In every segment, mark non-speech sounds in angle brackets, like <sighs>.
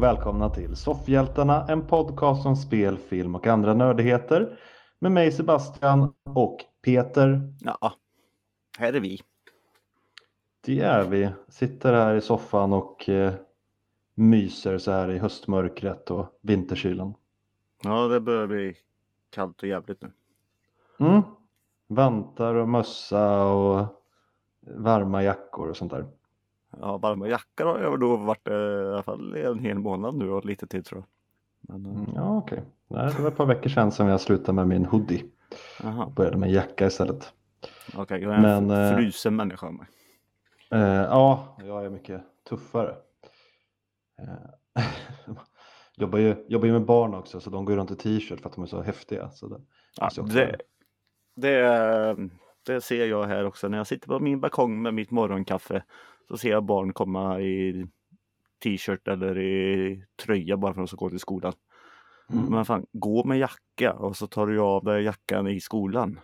Och välkomna till Soffhjältarna, en podcast om spel, film och andra nördigheter. Med mig Sebastian och Peter. Ja, här är vi. Det är vi. Sitter här i soffan och eh, myser så här i höstmörkret och vinterkylan. Ja, det börjar bli kallt och jävligt nu. Mm. Vantar och mössa och varma jackor och sånt där. Ja, varma jackor har jag då varit eh, i alla fall en hel månad nu och lite till tror jag. Men, eh, Mm, Ja, okej. Nej, Det var ett par veckor sedan som jag slutade med min hoodie. Jaha, Började med jacka istället. okej. jag är en Men, eh, frusen människa. mig. Eh, ja, jag är mycket tuffare. Eh, <laughs> jobbar, ju, jobbar ju med barn också så de går runt i t-shirt för att de är så häftiga. Så det, Ja, det, det, det ser jag här också när jag sitter på min balkong med mitt morgonkaffe. Så ser jag barn komma i t-shirt eller i tröja bara för att de ska gå till skolan. Mm. Men fan, gå med jacka och så tar du av dig jackan i skolan.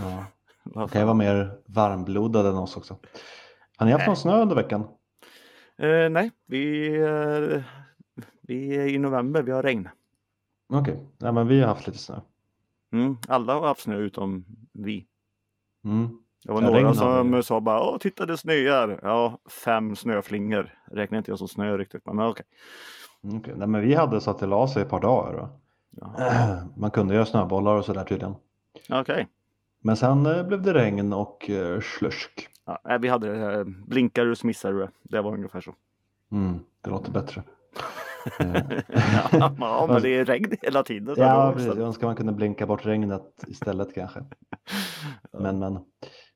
ja. <laughs> Vad kan ju vara mer varmblodad än oss också. Har ni haft någon snö under veckan? Eh, nej, vi, eh, vi är i november, vi har regn. Okej, Nej, men vi har haft lite snö. Mm, alla har haft snö utom vi. Mm. Det var Ja, regn några som sa bara Åh, titta det snöar. Ja, fem snöflingor. Räknar inte jag som snö riktigt, men okej. Mm, okej. Nej, men vi hade så att det la sig ett par dagar. Jaha. <clears throat> Man kunde göra snöbollar och sådär tydligen. Okej. Men sen eh, blev det regn och eh, slusk. Ja, nej, vi hade eh, blinkar du så missar du det. Det var ungefär så. Mm, det låter bättre. <laughs> Ja, ja, <laughs> men det är regn hela tiden. Ja, precis. Jag önskar man kunde blinka bort regnet istället kanske. <laughs> Men, men.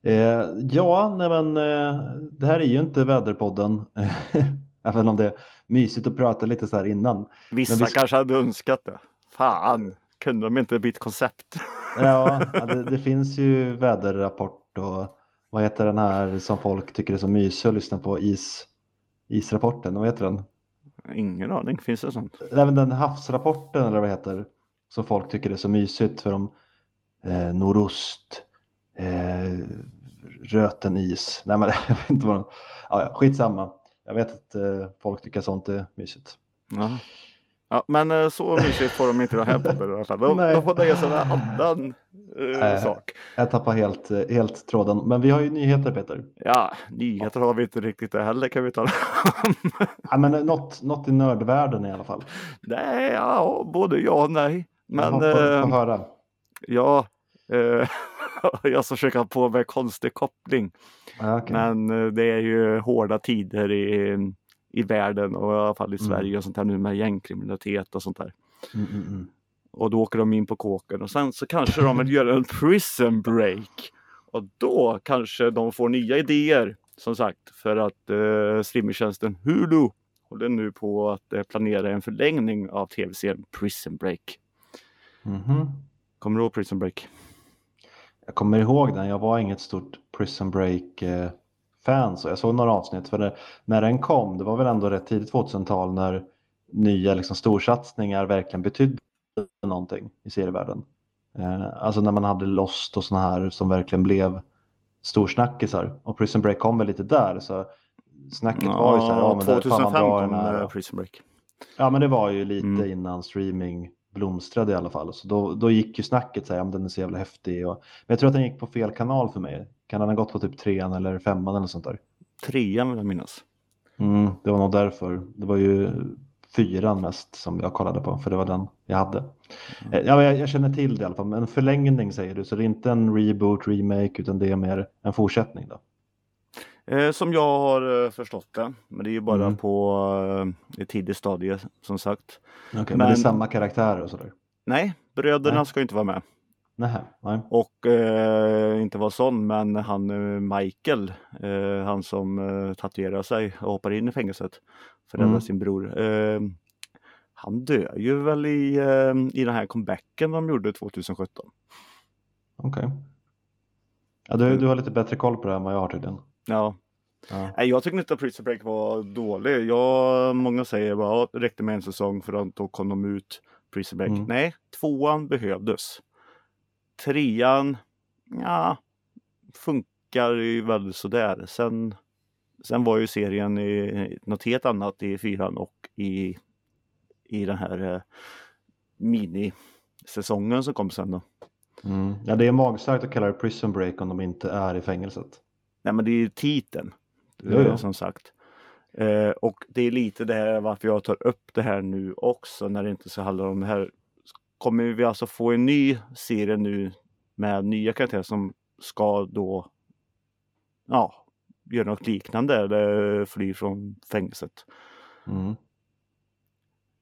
Eh, ja, nej men eh, det här är ju inte väderpodden. <laughs> Även om det är mysigt att prata lite så här innan. Vissa vi- kanske hade önskat det. Fan, kunde de inte bytt koncept? Ja, <laughs> det, det finns ju väderrapport och vad heter den här som folk tycker är så mysig att lyssna på? Is, israpporten, vad heter den? Ingen aning, finns det sånt? Även den havsrapporten eller vad heter som folk tycker är så mysigt för de eh, nordost, eh, röten is. Nej men <laughs> jag vet inte vad de, ja, ja, skitsamma. Jag vet att eh, folk tycker sånt är mysigt. Ja. Ja, men eh, så mysigt får de inte det här podden i alla fall. De, de får nöja sig med annan eh, sak. Jag tappar helt, eh, helt tråden. Men vi har ju nyheter Peter. Ja, nyheter har vi inte riktigt det heller kan vi tala <laughs> om. Ja, men eh, något, något i nördvärlden i alla fall. nej, ja, både ja och nej. Men Jaha, få, eh, få höra. ja, eh, <laughs> <laughs> jag ska försöka på med konstig koppling. Okej. Men eh, det är ju hårda tider i, i världen och i alla fall i Mm. Sverige och sånt här nu med gängkriminalitet och sånt där. Mm, mm, mm. Och då åker de in på kåken och sen så kanske de vill göra en prison break. Och då kanske de får nya idéer som sagt för att eh, streamingtjänsten Hulu håller nu på att eh, planera en förlängning av tv-serien Prison Break. Mhm. Kommer du ihåg Prison Break? Jag kommer ihåg den. Jag var inget stort Prison Break eh, fan så jag såg några avsnitt. För det, när den kom, det var väl ändå rätt tidigt 2000-tal när nya liksom, storsatsningar verkligen betydde någonting i serievärlden. Eh, alltså när man hade Lost och såna här som verkligen blev storsnackisar. Och Prison Break kom väl lite där. Så snacket var ju så här, ja men där, fan vad 2005 bra kom den är. eh, Prison Break. Ja men det var ju lite Mm. innan streaming blomstrade i alla fall. Så då, då gick ju snacket så här, men den är så jävla häftig. Och, men jag tror att den gick på fel kanal för mig. Kan den ha gått på typ trean eller femman eller sånt där? Trean vill jag minnas. Mm, det var nog därför. Det var ju fyran mest som jag kollade på för det var den jag hade. Eh, Ja, jag, jag känner till det i alla fall. Men en förlängning säger du så det är inte en reboot, remake utan det är mer en fortsättning då? Eh, som jag har eh, förstått det. Men det är ju bara Mm. på eh, ett tidigt stadie som sagt. Okej, men, det är Men- samma karaktärer och sådär? Nej, bröderna Nej. ska inte vara med. Nähä, nej. Och eh, inte vara sån, men han eh, Michael, eh, han som tatuerar sig och hoppar in i fängelset för att rädda Mm. sin bror. Han dör ju väl i, i den här comebacken de gjorde 2017. Okej. Ja, du, du har lite bättre koll på det här än vad jag har tydligen. Ja, Ja. Nej, jag tycker inte att Prison Break var dålig. Jag, många säger bara att det räckte med en säsong för att då kom de ut Prison Break. Mm. Nej, tvåan behövdes. Trean, ja, funkar ju väldigt sådär. Sen Sen var ju serien i något helt annat i fyran och i, i den här eh, minisäsongen som kom sen då. Mm. Ja, det är magstarkt att kalla det prison break om de inte är i fängelset. Nej men det är ju titeln. Jo. eh, Som sagt. Eh, och det är lite det här varför jag tar upp det här nu också när det inte så handlar om det här. Kommer vi alltså få en ny serie nu med nya karaktärer som ska då ja, göra något liknande eller fly från fängelset. Mm.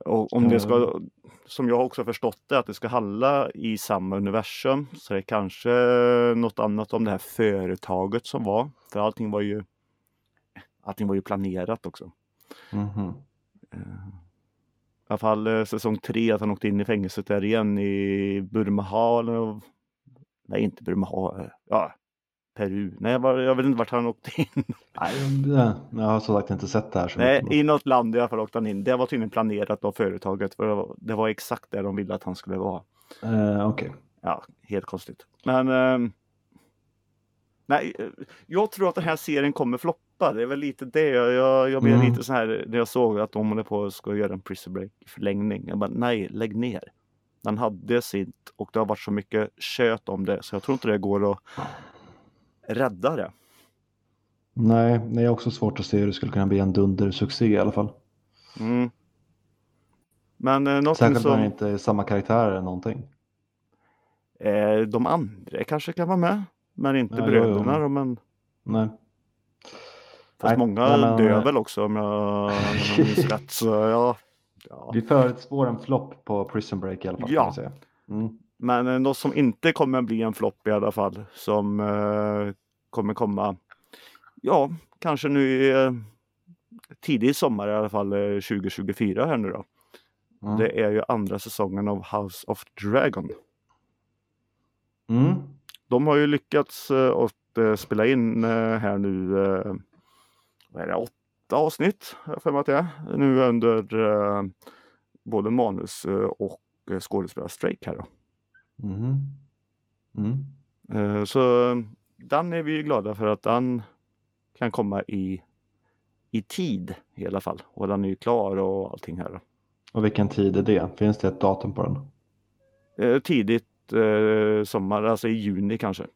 Och om det ska, som jag också förstått det, att det ska handla i samma universum så är det kanske något annat om det här företaget som var. För allting var ju allting var ju planerat också. Mhm. I alla fall eh, säsong tre att han åkte in i fängelset där igen i Burma eller Nej inte Burma eh, ja Peru. Nej jag, var, jag vet inte vart han åkte in. <laughs> Nej, jag har som sagt inte sett det här Nej, i något land i alla fall åkte han in. Det var tydligen planerat av företaget. För det var, det var exakt där de ville att han skulle vara. Eh, Okej. Ja, helt konstigt. Men ehm, Nej, eh, jag tror att den här serien kommer floppa. Det är väl lite det. Jag, jag, jag blev Mm. lite så här när jag såg att de håller på att ska göra en prison break förlängning. Jag bara, nej, lägg ner. Den hade sitt och det har varit så mycket kött om det så jag tror inte det går att rädda det. Nej, det är också svårt att se hur det skulle kunna bli en dundersuccé i alla fall. Mm. Men eh, någonting Särskilt när som det inte är samma karaktärer eller någonting. eh, de andra kanske kan vara med. Men inte Ja, jo, jo. bröderna. då, Men Nej. Fast Nej, många nej, men- dör väl också om jag minns rätt. Så ja, ja. <laughs> Vi förutspår en flopp på Prison Break i alla fall. Ja. Mm. Men eh, något som inte kommer bli en flopp i alla fall. Som eh, kommer komma. Ja, kanske nu eh, tidig sommar i alla fall eh, 2024 här nu då. Mm. Det är ju andra säsongen av House of Dragon. Mm. De har ju lyckats eh, att eh, spela in eh, här nu. Eh, vad är det, åtta avsnitt för mig att det är. Nu under eh, både manus eh, och eh, skådespelarstrejk här då. Mhm. Mm. Eh, Så den är vi ju glada för att den kan komma i, i tid i alla fall. Och den är ju klar och allting här. Och vilken tid är det? Finns det ett datum på den? Eh, Tidigt eh, sommar, alltså i juni kanske.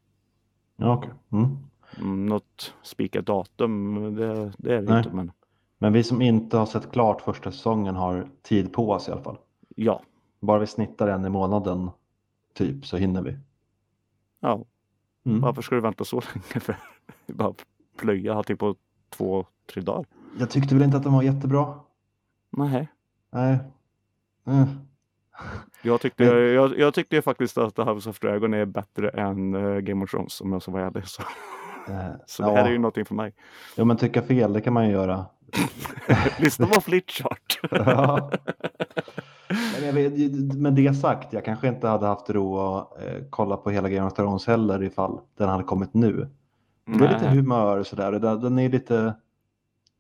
Ja, okej. Mm. Mm, Något spikat datum, det, det är det Nej. inte. Men Men vi som inte har sett klart första säsongen har tid på oss i alla fall. ja, Bara vi snittar en i månaden typ så hinner vi. ja. Mm. varför ska du vänta så länge? <laughs> för? Bara plöja allting på två, tre dagar. Jag tyckte väl inte att de var jättebra. Nej. Nej. Mm. Jag tyckte, Men- jag, jag tyckte faktiskt att The House of Dragon är bättre än eh, Game of Thrones om jag ska vara ärlig. <laughs> Så, Eh, så det här är ju någonting för mig. Ja men tycka fel, det kan man ju göra. <laughs> Lyssna på Flipchart. Ja. Med det sagt, jag kanske inte hade haft ro att eh, kolla på hela Game of Thrones heller ifall den hade kommit nu. Det är lite Nej. humör och sådär. Den, är lite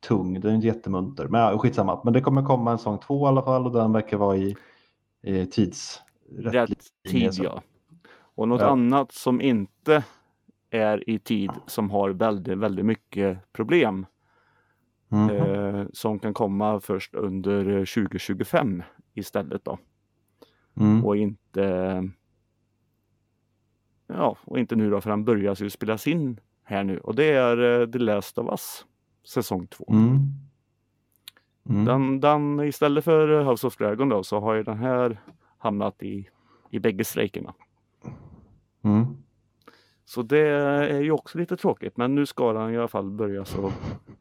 tung, den är inte jättemunter. Men ja, skitsamma. Men det kommer komma en säsong två i alla fall och den verkar vara i, i tids... Rätt linje, tid så. ja. Och något Ja. annat som inte är i tid som har väldigt, väldigt mycket problem. Mhm. Eh, som kan komma först under eh, 2025 istället då. Mm. Och inte Ja, och inte nu då för han börjar ju spelas in här nu och det är eh, The Last of Us säsong 2. Mm. Mm. Den, den istället för House of Dragon då så har ju den här hamnat i, i bägge strejkerna. Mm. Så det är ju också lite tråkigt men nu ska den i alla fall börja så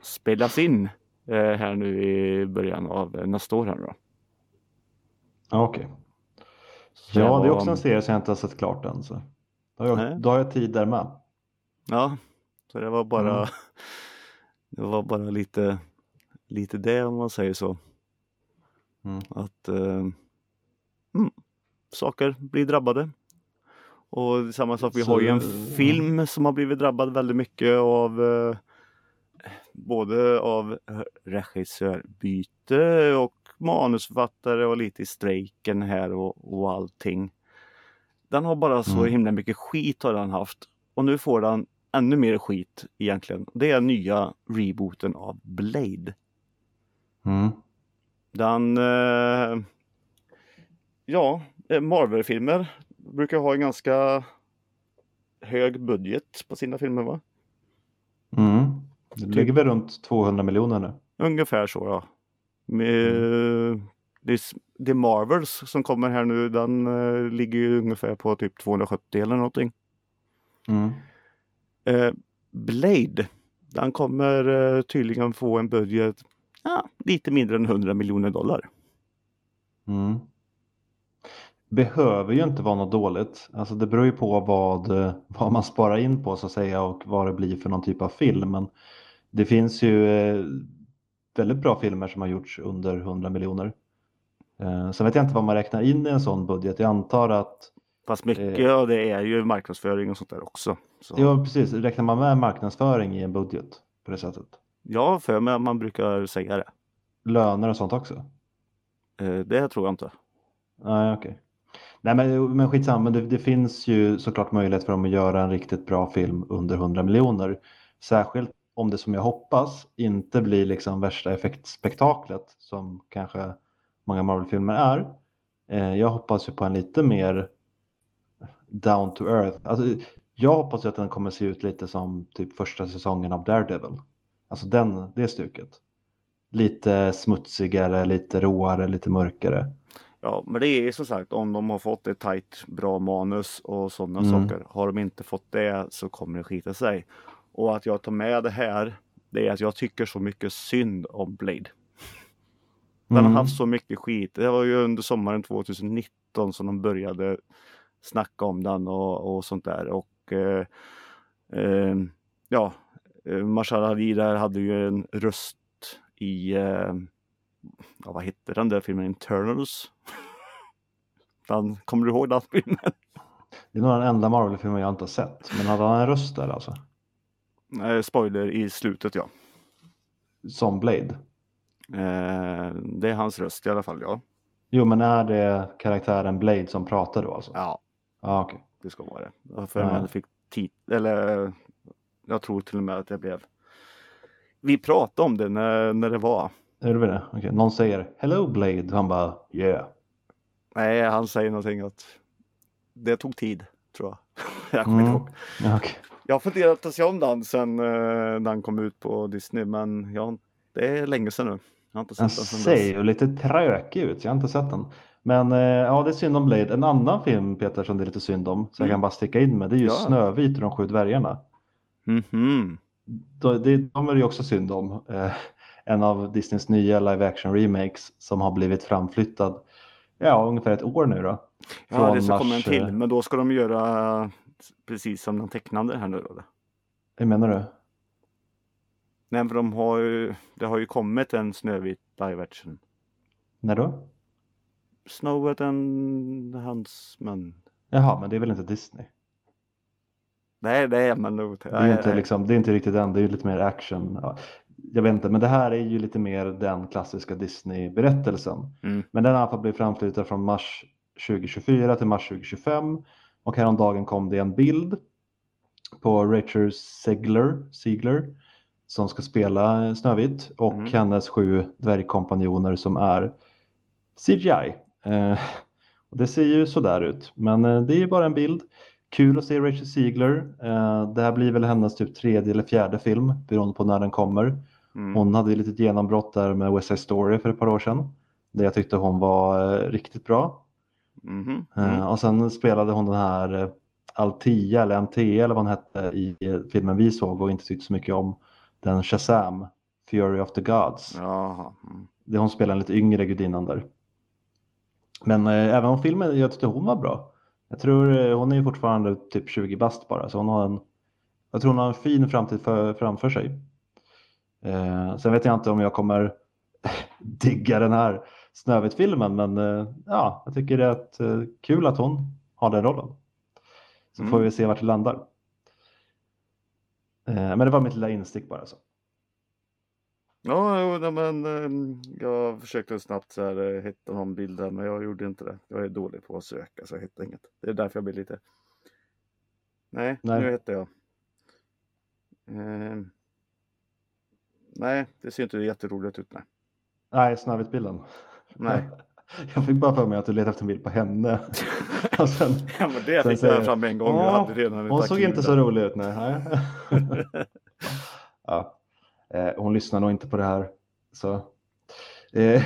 spelas in eh, här nu i början av eh, nästa år här då. Okej. Så Ja, det är också en serie som jag inte har sett klart än. Så. Då, har Nej. jag, då har jag tid där med. Ja, så det var bara Mm. <laughs> Det var bara lite lite det om man säger så. Mm. Att eh, mm, saker blir drabbade. Och samma sak, vi Så, har ju en film som har blivit drabbad väldigt mycket av eh, både av regissörbyte och manusförfattare och lite i strejken här och, och allting. Den har bara så Mm. himla mycket skit har den haft och nu får den ännu mer skit egentligen. Det är nya rebooten av Blade. Mm. Den... Eh, ja, eh, Marvel-filmer brukar ha en ganska hög budget på sina filmer va? Mm. Det Typ. ligger väl runt 200 miljoner nu. Ungefär så ja. Med, det är Marvels som kommer här nu. Den eh, ligger ju ungefär på typ 270 eller någonting. Mm. Eh, Blade. Den kommer eh, tydligen få en budget ja, lite mindre än 100 miljoner dollar. Mm. Behöver ju inte vara något dåligt. Alltså det beror ju på vad, vad man sparar in på så att säga och vad det blir för någon typ av film. Men det finns ju väldigt bra filmer som har gjorts under 100 miljoner. Eh, Sen vet jag inte vad man räknar in i en sån budget. Jag antar att, Fast mycket Eh. av det är ju marknadsföring och sånt där också. Så. ja precis, räknar man med marknadsföring i en budget på det sättet? Har för mig att man brukar säga det. Löner och sånt också? Eh, det tror jag inte. Nej, okej. Nej, men, men skitsamma, men det, det finns ju såklart möjlighet för dem att göra en riktigt bra film under 100 miljoner. Särskilt om det som jag hoppas inte blir liksom värsta effektspektaklet som kanske många Marvel-filmer är. Eh, jag hoppas ju på en lite mer down to earth. Alltså, jag hoppas ju att den kommer se ut lite som typ första säsongen av Daredevil. Alltså den, det stuket. Lite smutsigare, lite råare, lite mörkare. Ja, men det är som sagt om de har fått ett tajt bra manus och sådana Mm. saker. Har de inte fått det så kommer det skita sig. Och att jag tar med det här, det är att jag tycker så mycket synd om Blade. Den Mm. har haft så mycket skit. Det var ju under sommaren 2019 som de började snacka om den och, och sånt där. Och eh, eh, ja, eh, Marshall Ali där hade ju en röst i, eh, ja, vad hette den där filmen, Internals? <laughs> Den, kommer du ihåg den filmen? Det är nog den enda Marvel-filmen jag inte har sett. Men hade han en röst där alltså? Eh, spoiler i slutet ja. Som Blade? Eh, det är hans röst i alla fall ja. Jo, men är det karaktären Blade som pratar då alltså? Ja, Ja, okej. det ska vara det. För Ja. fick tit eller jag tror till och med att jag blev Vi pratade om det när, när det var. Är det det? Okej. Någon säger Hello Blade. Han bara Yeah. Nej, han säger någonting att det tog tid, tror jag. <laughs> jag kommer inte Mm. ihåg. Ja, okej. Jag har funderat att se om den sen eh, den kom ut på Disney, men jag, det är länge sedan nu. Jag har inte Den sett den sen ser dess. ju lite trökig ut. Jag har inte sett den. Men eh, ja, det är synd om Blade. En annan film Peter som det är lite synd om. Så jag Mm. kan bara sticka in med. Det är ju Ja. Snövit och de sju dvärgarna. Mhm. De, de, de är det ju också synd om. Eh, en av Disneys nya live action remakes som har blivit framflyttad. Ja, ungefär ett år nu då. Ja, det ska komma en mars, till, eh, men då ska de göra precis som den tecknade här nu då. Hur menar du? Nej, för de har ju, det har ju kommit en Snövit live action. När då? Snowet and Huntsman. Jaha, men det är väl inte Disney? Nej, det är man nog. Det är, inte, liksom, det är inte riktigt den, det är ju lite mer action. Ja, jag vet inte, men det här är ju lite mer den klassiska Disney-berättelsen. Mm. Men den har i alla fall blivit framflyttad från mars 2024 till mars 2025. Och häromdagen kom det en bild på Rachel Segler, Segler som ska spela Snövit och Mm. hennes sju dvärgkompanjoner som är CGI. Eh, och det ser ju sådär ut, men eh, det är ju bara en bild. Kul att se Rachel Ziegler. Eh, det här blir väl hennes typ tredje eller fjärde film beroende på när den kommer. Mm. Hon hade ju lite genombrott där med West Side Story för ett par år sedan. Där jag tyckte hon var eh, riktigt bra. Mm. och sen spelade hon den här eh, Altia eller MT eller vad hon hette i eh, filmen vi såg och inte tyckte så mycket om. Den Shazam, Fury of the Gods. Jaha. Mm. Det hon spelar en lite yngre gudinnan där. Men eh, även om filmen, jag tyckte hon var bra. Jag tror eh, hon är ju fortfarande typ 20 bast bara så hon har en, jag tror hon har en fin framtid för, framför sig. Eh, sen vet jag inte om jag kommer <laughs> digga den här Snövit-filmen men eh, ja, jag tycker det är eh, kul att hon har den rollen. Så Mm. får vi se vart det landar. Eh, men det var mitt lilla instick bara. Så. Ja, jo, men ehm, jag försökte snabbt så här, hitta någon bild där, men jag gjorde inte det. Jag är dålig på att söka så jag hittade inget. Det är därför jag blir lite... Nej, Nej. nu hittar jag. Eh, nej, det ser inte jätteroligt ut. Nej. Nej, Snövit-bilden. Nej. <laughs> Jag fick bara för mig att du letade efter en bild på henne. <laughs> Och sen, Ja, men det Sen fick jag fram en gång. Ja, hade redan hon såg inte så rolig ut. Nej. <laughs> ja. eh, hon lyssnar nog inte på det här. Så. Eh,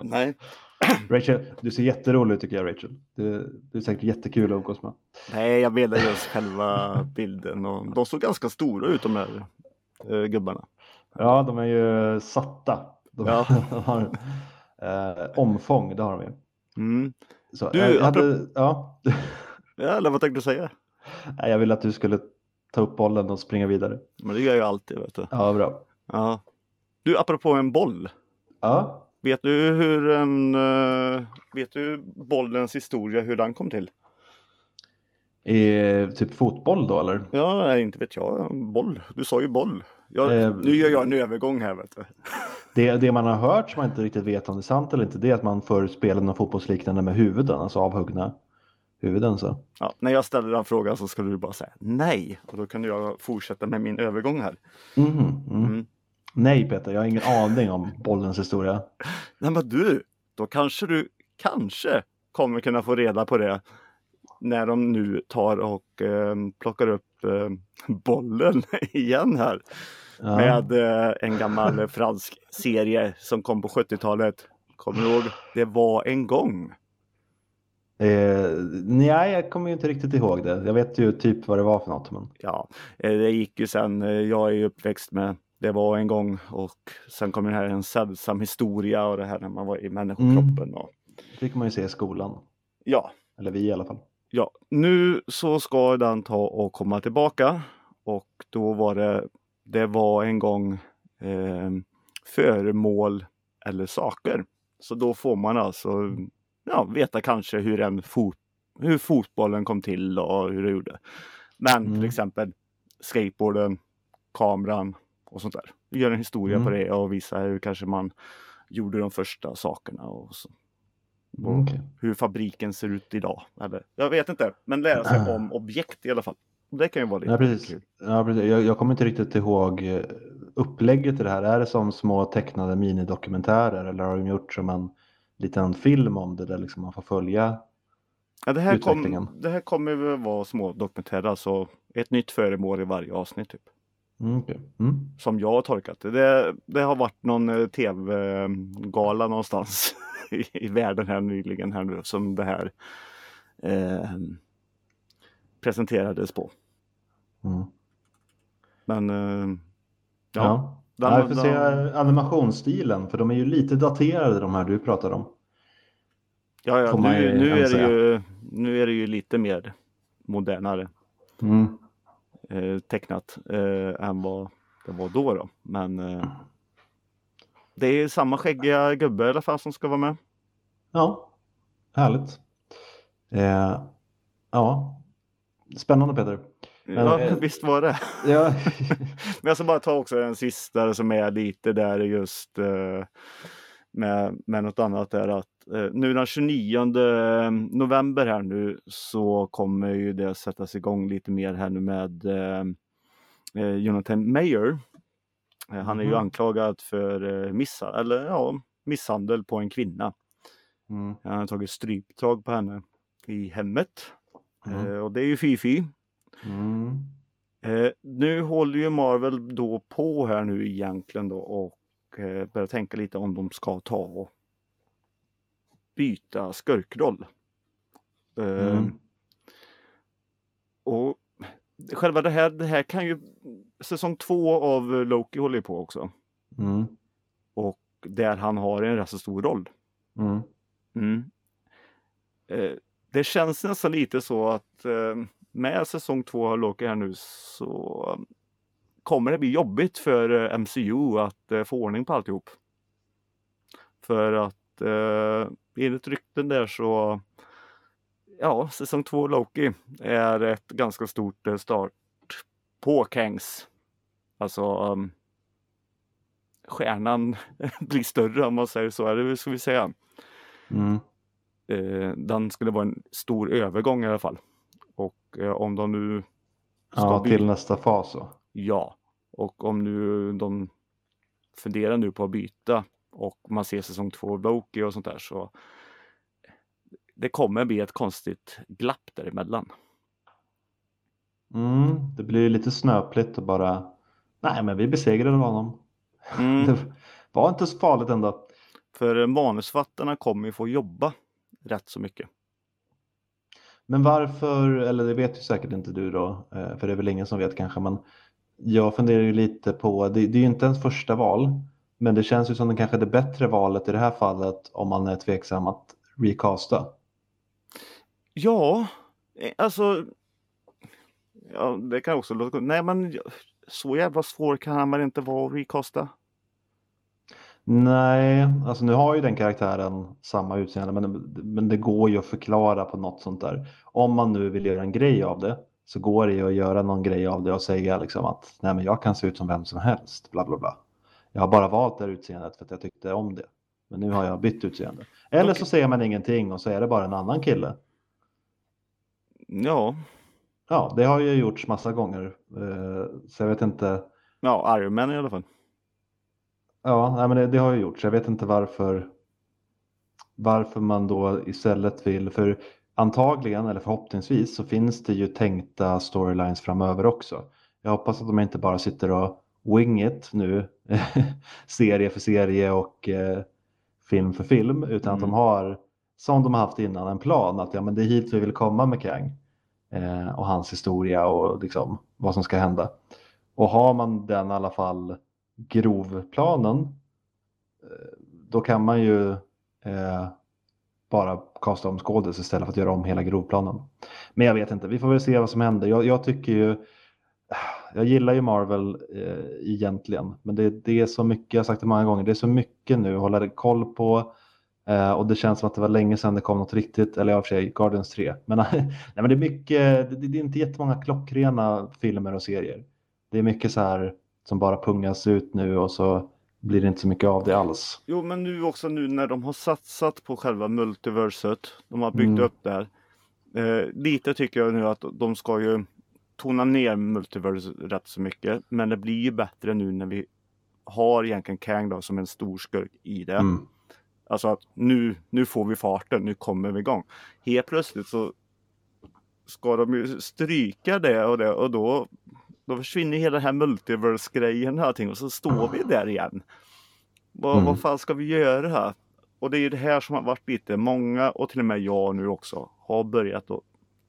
Nej. <clears throat> Rachel, du ser jätterolig ut tycker jag Rachel. Du, du är säkert jättekul att umgås med. nej, jag menar just själva bilden. Och de såg ganska stora ut de där eh, gubbarna. Ja, de är ju satta. De, Ja. <laughs> har eh, omfång, det har de ju. Mm. Så, Du, jag, hade, ja, <laughs> Ja, eller vad tänkte du säga? Jag ville att du skulle ta upp bollen och springa vidare. Men det gör jag alltid. Vet du. Ja, bra. Ja. Du, apropå en boll. Ja, Vet du hur en... eh, vet du bollens historia, hur den kom till? i typ fotboll då eller? Ja, nej, inte vet jag. Boll. Du sa ju boll. Jag, Eh, nu gör jag en övergång här vet du. <laughs> Det, det man har hört som man inte riktigt vet om det är sant eller inte, det är att man förr spelade något fotbollsliknande med huvuden, alltså avhuggna huvuden. Så. Ja, när jag ställer den frågan så ska du bara säga nej. Och då kan jag fortsätta med min övergång här. Mhm, mm. Mm. Nej Peter, jag har ingen aning om bollens historia. <laughs> Nej men du, då kanske du kanske kommer kunna få reda på det när de nu tar och eh, plockar upp eh, bollen <laughs> igen här Ja. med eh, en gammal <laughs> fransk serie som kom på 70-talet. Kommer du ihåg? Det var en gång. Eh, nej, jag kommer ju inte riktigt ihåg det. Jag vet ju typ vad det var för något. Men... Ja, eh, det gick ju sen. eh, Jag är ju uppväxt med Det var en gång och sen kom den här en sällsam historia och det här när man var i människokroppen. Och, Det fick man ju se i skolan. ja, Eller vi i alla fall. Ja, nu så ska den ta och komma tillbaka och då var det, det var en gång eh, föremål eller saker. Så då får man alltså ja, veta kanske hur, en fot, hur fotbollen kom till och hur det gjorde. Men Mm. till exempel skateboarden, kameran och sånt där. Vi gör en historia Mm. på det och visar hur kanske man gjorde de första sakerna. Och så och Mm, hur fabriken ser ut idag. Eller, jag vet inte, men lära sig om objekt i alla fall. Det kan ju vara lite Ja, precis. kul. Ja, precis. Jag, jag kommer inte riktigt ihåg eh, upplägget i det här. Är det som små tecknade minidokumentärer eller har de gjort som en liten film om det där liksom man får följa? Ja, det, här kom, Utvecklingen. det här kommer väl vara små dokumentärer, alltså ett nytt föremål i varje avsnitt. Typ. Mm, okej. mm. Som jag har tolkat det. det. Det har varit någon eh, tv-gala någonstans <laughs> i, i världen här nyligen här nu som det här eh, presenterades på. Mm. Men eh, Ja. ja, Ja. den- vi får den- se animationsstilen för de är ju lite daterade de här du pratar om. Ja, ja nu, nu, är det ju, nu är det ju lite mer modernare Mm. eh, tecknat eh, än vad det var då. då. Men eh, det är samma skäggiga gubbe i alla fall som ska vara med. Ja, härligt. Eh, ja, spännande Peter. Ja, eh, <laughs> visst var det. Ja. <laughs> Men jag ska bara ta också en sista som är lite där just eh, med, med något annat är att eh, nu den 29 november här nu så kommer ju det sättas igång lite mer här nu med eh, eh, Jonathan Mayer. Eh, han är ju Mhm. anklagad för eh, misshandel, eller, ja, misshandel på en kvinna. Mm. Han har tagit stryptag på henne i hemmet. Mm. Eh, och det är ju fy-fy. Mm. Eh, nu håller ju Marvel då på här nu egentligen då och eh, börjar tänka lite om de ska ta och byta skurkroll. Eh, Mm. Och själva det här, det här kan ju säsong två av Loki håller ju på också. Mm. Och där han har en rätt så stor roll. Mm. Mm. Eh, det känns nästan lite så att eh, med säsong två av Loki här nu så kommer det bli jobbigt för eh, MCU att eh, få ordning på alltihop. För att eh, enligt rykten där så ja, säsong två av Loki är ett ganska stort eh, start på Kangs. Alltså um, stjärnan <laughs> blir större om man säger så, eller hur ska vi säga? Mm eh, den skulle vara en stor övergång i alla fall. Och eh, om de nu ska Ja, till nästa fas så. Ja, och om nu de funderar nu på att byta och man ser säsong två Loki och sånt där så det kommer bli ett konstigt glapp däremellan. Mm, det blir lite snöpligt och bara, nej men vi besegrade honom. Mm, <laughs> Det var inte så farligt ändå. för manusfattarna kommer ju få jobba rätt så mycket. Men varför, eller det vet ju säkert inte du då, eh, för det är väl ingen som vet kanske, men jag funderar ju lite på, det, det är ju inte ens första val, men det känns ju som det kanske det bättre valet i det här fallet om man är tveksam att recasta. Ja, eh, alltså. Ja, det kan också låta Nej, men så jävla svår kan man inte vara att recasta. Nej, alltså nu har ju den karaktären samma utseende, men, men det går ju att förklara på något sånt där. Om man nu vill göra en grej av det så går det ju att göra någon grej av det och säga liksom att nej men jag kan se ut som vem som helst, bla bla bla. Jag har bara valt det här utseendet för att jag tyckte om det. Men nu har jag bytt utseende. Eller så säger man ingenting och så är det bara en annan kille. Ja, Ja, det har ju gjorts massa gånger. eh, Så jag vet inte. ja, Iron Man i alla fall. Ja, nej, men det, det har ju gjorts. Jag vet inte varför. Varför man då istället vill. För antagligen eller förhoppningsvis så finns det ju tänkta storylines framöver också. Jag hoppas att de inte bara sitter och wing it nu. <laughs> serie för serie och eh, film för film. Utan att de Mm. har som de har haft innan en plan. Att ja, men det är hit vi vill komma med Kang. Eh, och hans historia och liksom vad som ska hända. Och har man den i alla fall grovplanen eh, då kan man ju eh, bara kasta om skådis istället för att göra om hela grovplanen. Men jag vet inte, vi får väl se vad som händer. Jag, jag tycker ju, <sighs> jag gillar ju Marvel eh, egentligen, men det, det är så mycket, jag har sagt det många gånger, det är så mycket nu att hålla koll på. Eh, och det känns som att det var länge sedan det kom något riktigt, eller ja, för sig Guardians 3. Men, <laughs> nej, men det är mycket, det, det är inte jättemånga klockrena filmer och serier. Det är mycket så här som bara pungas ut nu och så blir det inte så mycket av det alls. Jo, men nu också nu när de har satsat på själva multiverset. De har byggt Mm. upp det här. Eh, lite tycker jag nu att de ska ju tona ner multiverse rätt så mycket. Men det blir ju bättre nu när vi har egentligen Kang då som en stor skurk i det. Mm. Alltså att nu, nu får vi farten, nu kommer vi igång. Helt plötsligt så ska de ju stryka det och det och då, då försvinner hela den här multiverse-grejen och allting och så står vi där igen. Vad, Mm. vad fan ska vi göra? Och det är ju det här som har varit lite, många och till och med jag nu också har börjat att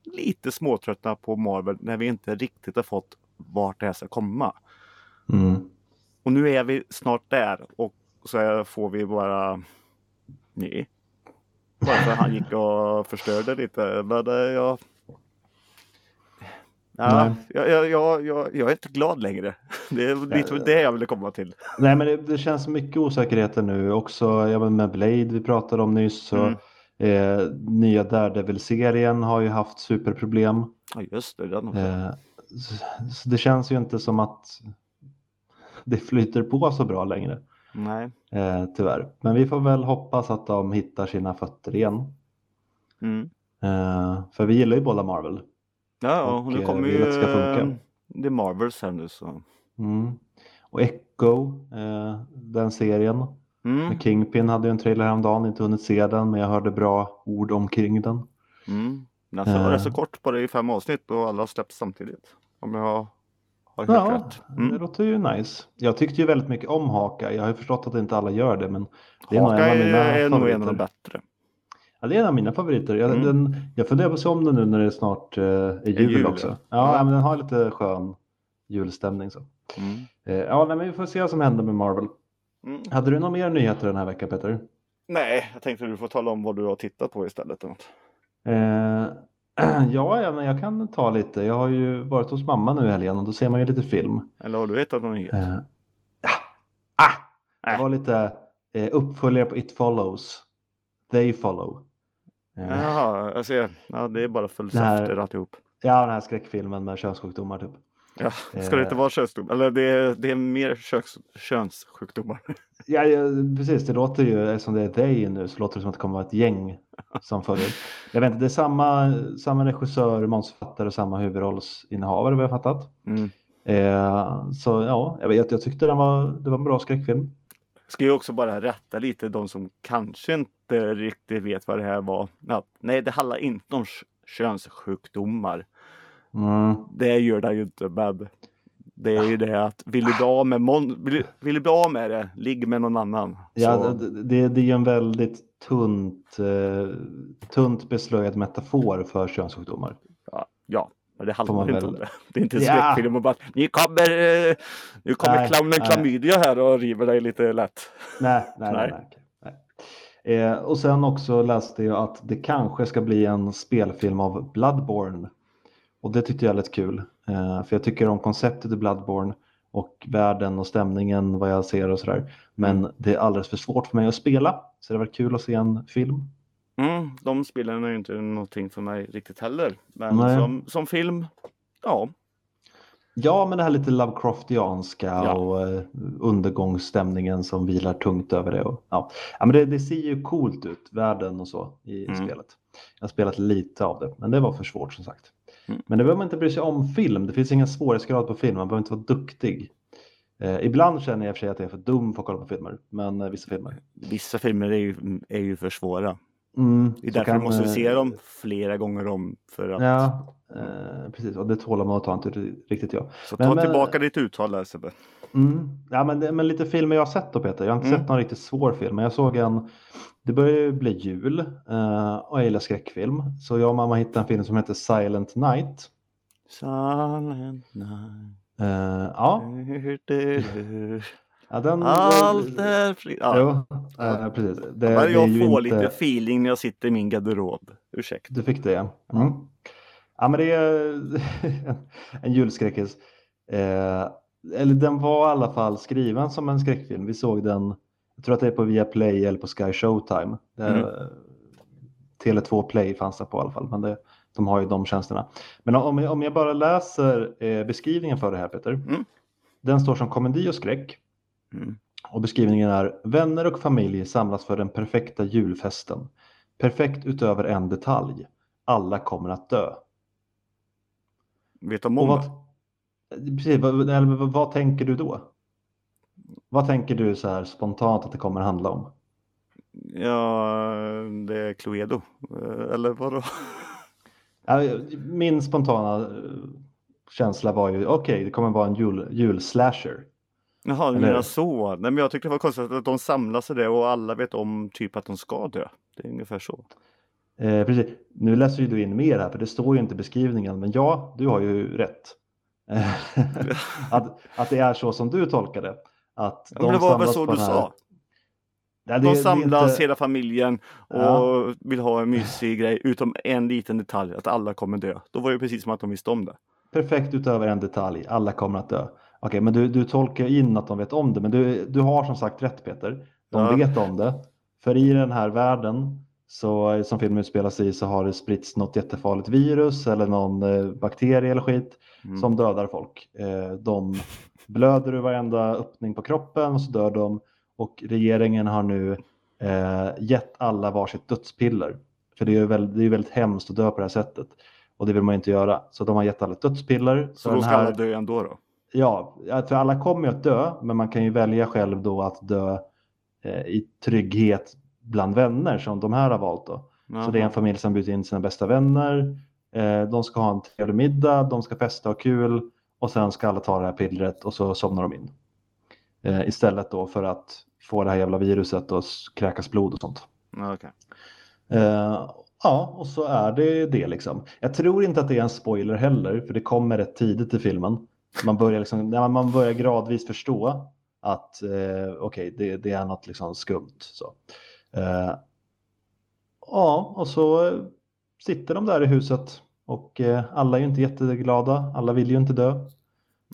lite småtröttna på Marvel när vi inte riktigt har fått vart det här ska komma. Mm. Och nu är vi snart där och så får vi bara nej. Bara för att han gick och förstörde lite. Men jag... Ja, jag, jag, jag, jag, är inte glad längre. <laughs> Det är lite det jag ville komma till. Nej, men det, det känns mycket osäkerheter nu också. Ja, med Blade vi pratade om nyss. Så, Mm. eh, nya Daredevil-serien har ju haft superproblem. Ja just det, den också. Eh, så, så det känns ju inte som att <laughs> det flyter på så bra längre. Nej. Eh, tyvärr. Men vi får väl hoppas att de hittar sina fötter igen. Mm. Eh, för vi gillar ju båda Marvel. Ja, och, Och, nu eh, kommer ju det ska funka. eh, The Marvels här nu så. Mm. Och Echo, eh, den serien. Mm. Kingpin hade ju en trailer häromdagen, inte hunnit se den men jag hörde bra ord omkring den. Mm. Den ska vara Eh. så kort, bara i fem avsnitt och alla släpps samtidigt. Om jag har hört Ja, rätt. det Mm. låter ju nice. Jag tyckte ju väldigt mycket om Haka. Jag har ju förstått att inte alla gör det men det är nog Haka en av mina är nog en av de bättre. Ja, det är en av mina favoriter. Jag, Mm. den, jag funderar på att se om den nu när det snart eh, är jul, jul, också. ja. Ja, men den har lite skön julstämning. Så. Mm. Eh, ja, nej, men vi får se vad som händer med Marvel. Mm. Hade du några mer nyheter den här veckan Peter? Nej, jag tänkte du får tala om vad du har tittat på istället. eller något. Eh, <clears throat> ja, ja, men jag kan ta lite. Jag har ju varit hos mamma nu i helgen och då ser man ju lite film. Eller har du hittat någon nyhet? Eh, ja. ah, det var lite eh, uppföljare på It Follows. They Follow. Eh, Jaha, jag ser. Ja, det är bara Det här- följsafter alltihop. Ja, den här skräckfilmen med könssjukdomar typ. Ja, ska det inte vara könssjukdom? Eller det är, det är mer köns, könssjukdomar. <laughs> Ja, ja, precis. Det låter ju, eftersom det är dig nu, så låter det som att det kommer vara ett gäng som följer. Jag vet inte, det är samma, samma regissör, manusförfattare och samma huvudrollsinnehavare vad jag fattat. Mm. Eh, så ja, jag, vet, jag tyckte den var, det var en bra skräckfilm. Ska ju också bara rätta lite de som kanske inte riktigt vet vad det här var. Ja, nej, det handlar inte om könssjukdomar. Mm. Det gör det ju inte, men det är ju det att vill du bli av med, mon- vill, vill du bli av med det, ligg med någon annan. Ja, det, det, det är ju en väldigt tunt, eh, tunt beslöjad metafor för könssjukdomar. Ja, ja, men det handlar inte om väl- det. Det är inte en Ja. skräckfilm och bara ni kommer, eh, nu kommer Nej, clownen klamydia här och river dig lite lätt. Nej, nej, nej. Nej. nej, nej. Eh, och sen också läste jag att det kanske ska bli en spelfilm av Bloodborne. Och det tyckte jag lät kul. Eh, för jag tycker om konceptet i Bloodborne och världen och stämningen vad jag ser och sådär. Men det är alldeles för svårt för mig att spela. Så det var kul att se en film. Mm, de spelen är ju inte någonting för mig riktigt heller. Men Nej. som, som film, ja. Ja, men det här lite Lovecraftianska Ja. och eh, undergångsstämningen som vilar tungt över det. Och, ja. Ja, men det, det ser ju coolt ut, världen och så i Mm. spelet. Jag har spelat lite av det, men det var för svårt som sagt. Mm. Men det behöver man inte bry sig om film. Det finns ingen svårighetsgrad på film, man behöver inte vara duktig. Eh, ibland känner jag i och för sig att jag är för dum för att kolla på filmer, men eh, vissa filmer. Vissa filmer är ju, är ju för svåra. Mm, Det är därför kan, du måste eh, se dem flera gånger om. För att, Ja, eh, precis. Och det tålamodet har inte riktigt jag. Så men- ta men- tillbaka ditt uttal där Sebbe. Mm. Ja, men, det- men lite filmer jag har sett då Peter. Jag har inte Mm. sett någon riktigt svår film. Men jag såg en, det börjar ju bli jul eh, och jag gillar skräckfilm. Så jag och mamma hittade en film som heter Silent Night. Silent night. Eh, ja, ja, den... Allt är fritt. Ja. Jo, eh, precis. Det, det är jag får inte- lite feeling när jag sitter i min garderob. Ursäkta. Du fick det ja. Mm. Ja men det är <laughs> en julskräckis. Eh, eller den var i alla fall skriven som en skräckfilm. Vi såg den, jag tror att det är på Viaplay eller på Sky Showtime. Mm. Tele2 Play fanns det på i alla fall, men det, de har ju de tjänsterna. Men om jag, om jag bara läser eh, beskrivningen för det här Peter. Mm. Den står som komedi och skräck. Mm. Och beskrivningen är vänner och familj samlas för den perfekta julfesten. Perfekt utöver en detalj. Alla kommer att dö. Vet de om vad, precis, vad, eller, vad, tänker du då? Vad tänker du så här spontant att det kommer handla om? Ja, det är Cluedo. Eh, Eller vadå? <laughs> Min spontana eh, känsla var ju okej, det kommer vara en jul, julslasher. Jaha, du menar så. Nej, men jag tyckte det var konstigt att de samlas det och alla vet om typ att de ska dö. Det är ungefär så. Eh, precis. Nu läser ju du in mer här, för det står ju inte i beskrivningen, men ja, du har ju rätt. <laughs> Att, att det är så som du tolkar det. Att Ja, men det var väl så du här- sa. Ja, det- De samlas inte- hela familjen och Ja. vill ha en mysig grej utom en liten detalj att alla kommer dö. Då var det precis som att de visste om det. Perfekt utöver en detalj, alla kommer att dö. Okej, men du, du tolkar in att de vet om det, men du, du har som sagt rätt Peter. De Ja. vet om det. För i den här världen så, som filmen utspelar sig i så har det spritts något jättefarligt virus eller någon eh, bakterie eller skit Mm. som dödar folk. Eh, de blöder ur varenda öppning på kroppen och så dör de. Och regeringen har nu eh, gett alla varsitt dödspiller. För det är ju väldigt, det är väldigt hemskt att dö på det här sättet. Och det vill man inte göra. Så de har gett alla ett dödspiller. Så den då ska alla dö ändå då? Ja, för alla kommer att dö, men man kan ju välja själv då att dö eh, i trygghet bland vänner som de här har valt då. Så det är en familj som bjudit in sina bästa vänner. Eh, de ska ha en trevlig middag, de ska festa och kul och sen ska alla ta det här pillret och så somnar de in. Eh, istället då för att få det här jävla viruset och kräkas blod och sånt. Eh, ja, och så är det det liksom. Jag tror inte att det är en spoiler heller, för det kommer rätt tidigt i filmen. Man börjar, liksom, man börjar gradvis förstå att eh, okej, det, det är något liksom skumt. Så. Eh, ja, och så sitter de där i huset och eh, alla är ju inte jätteglada. Alla vill ju inte dö.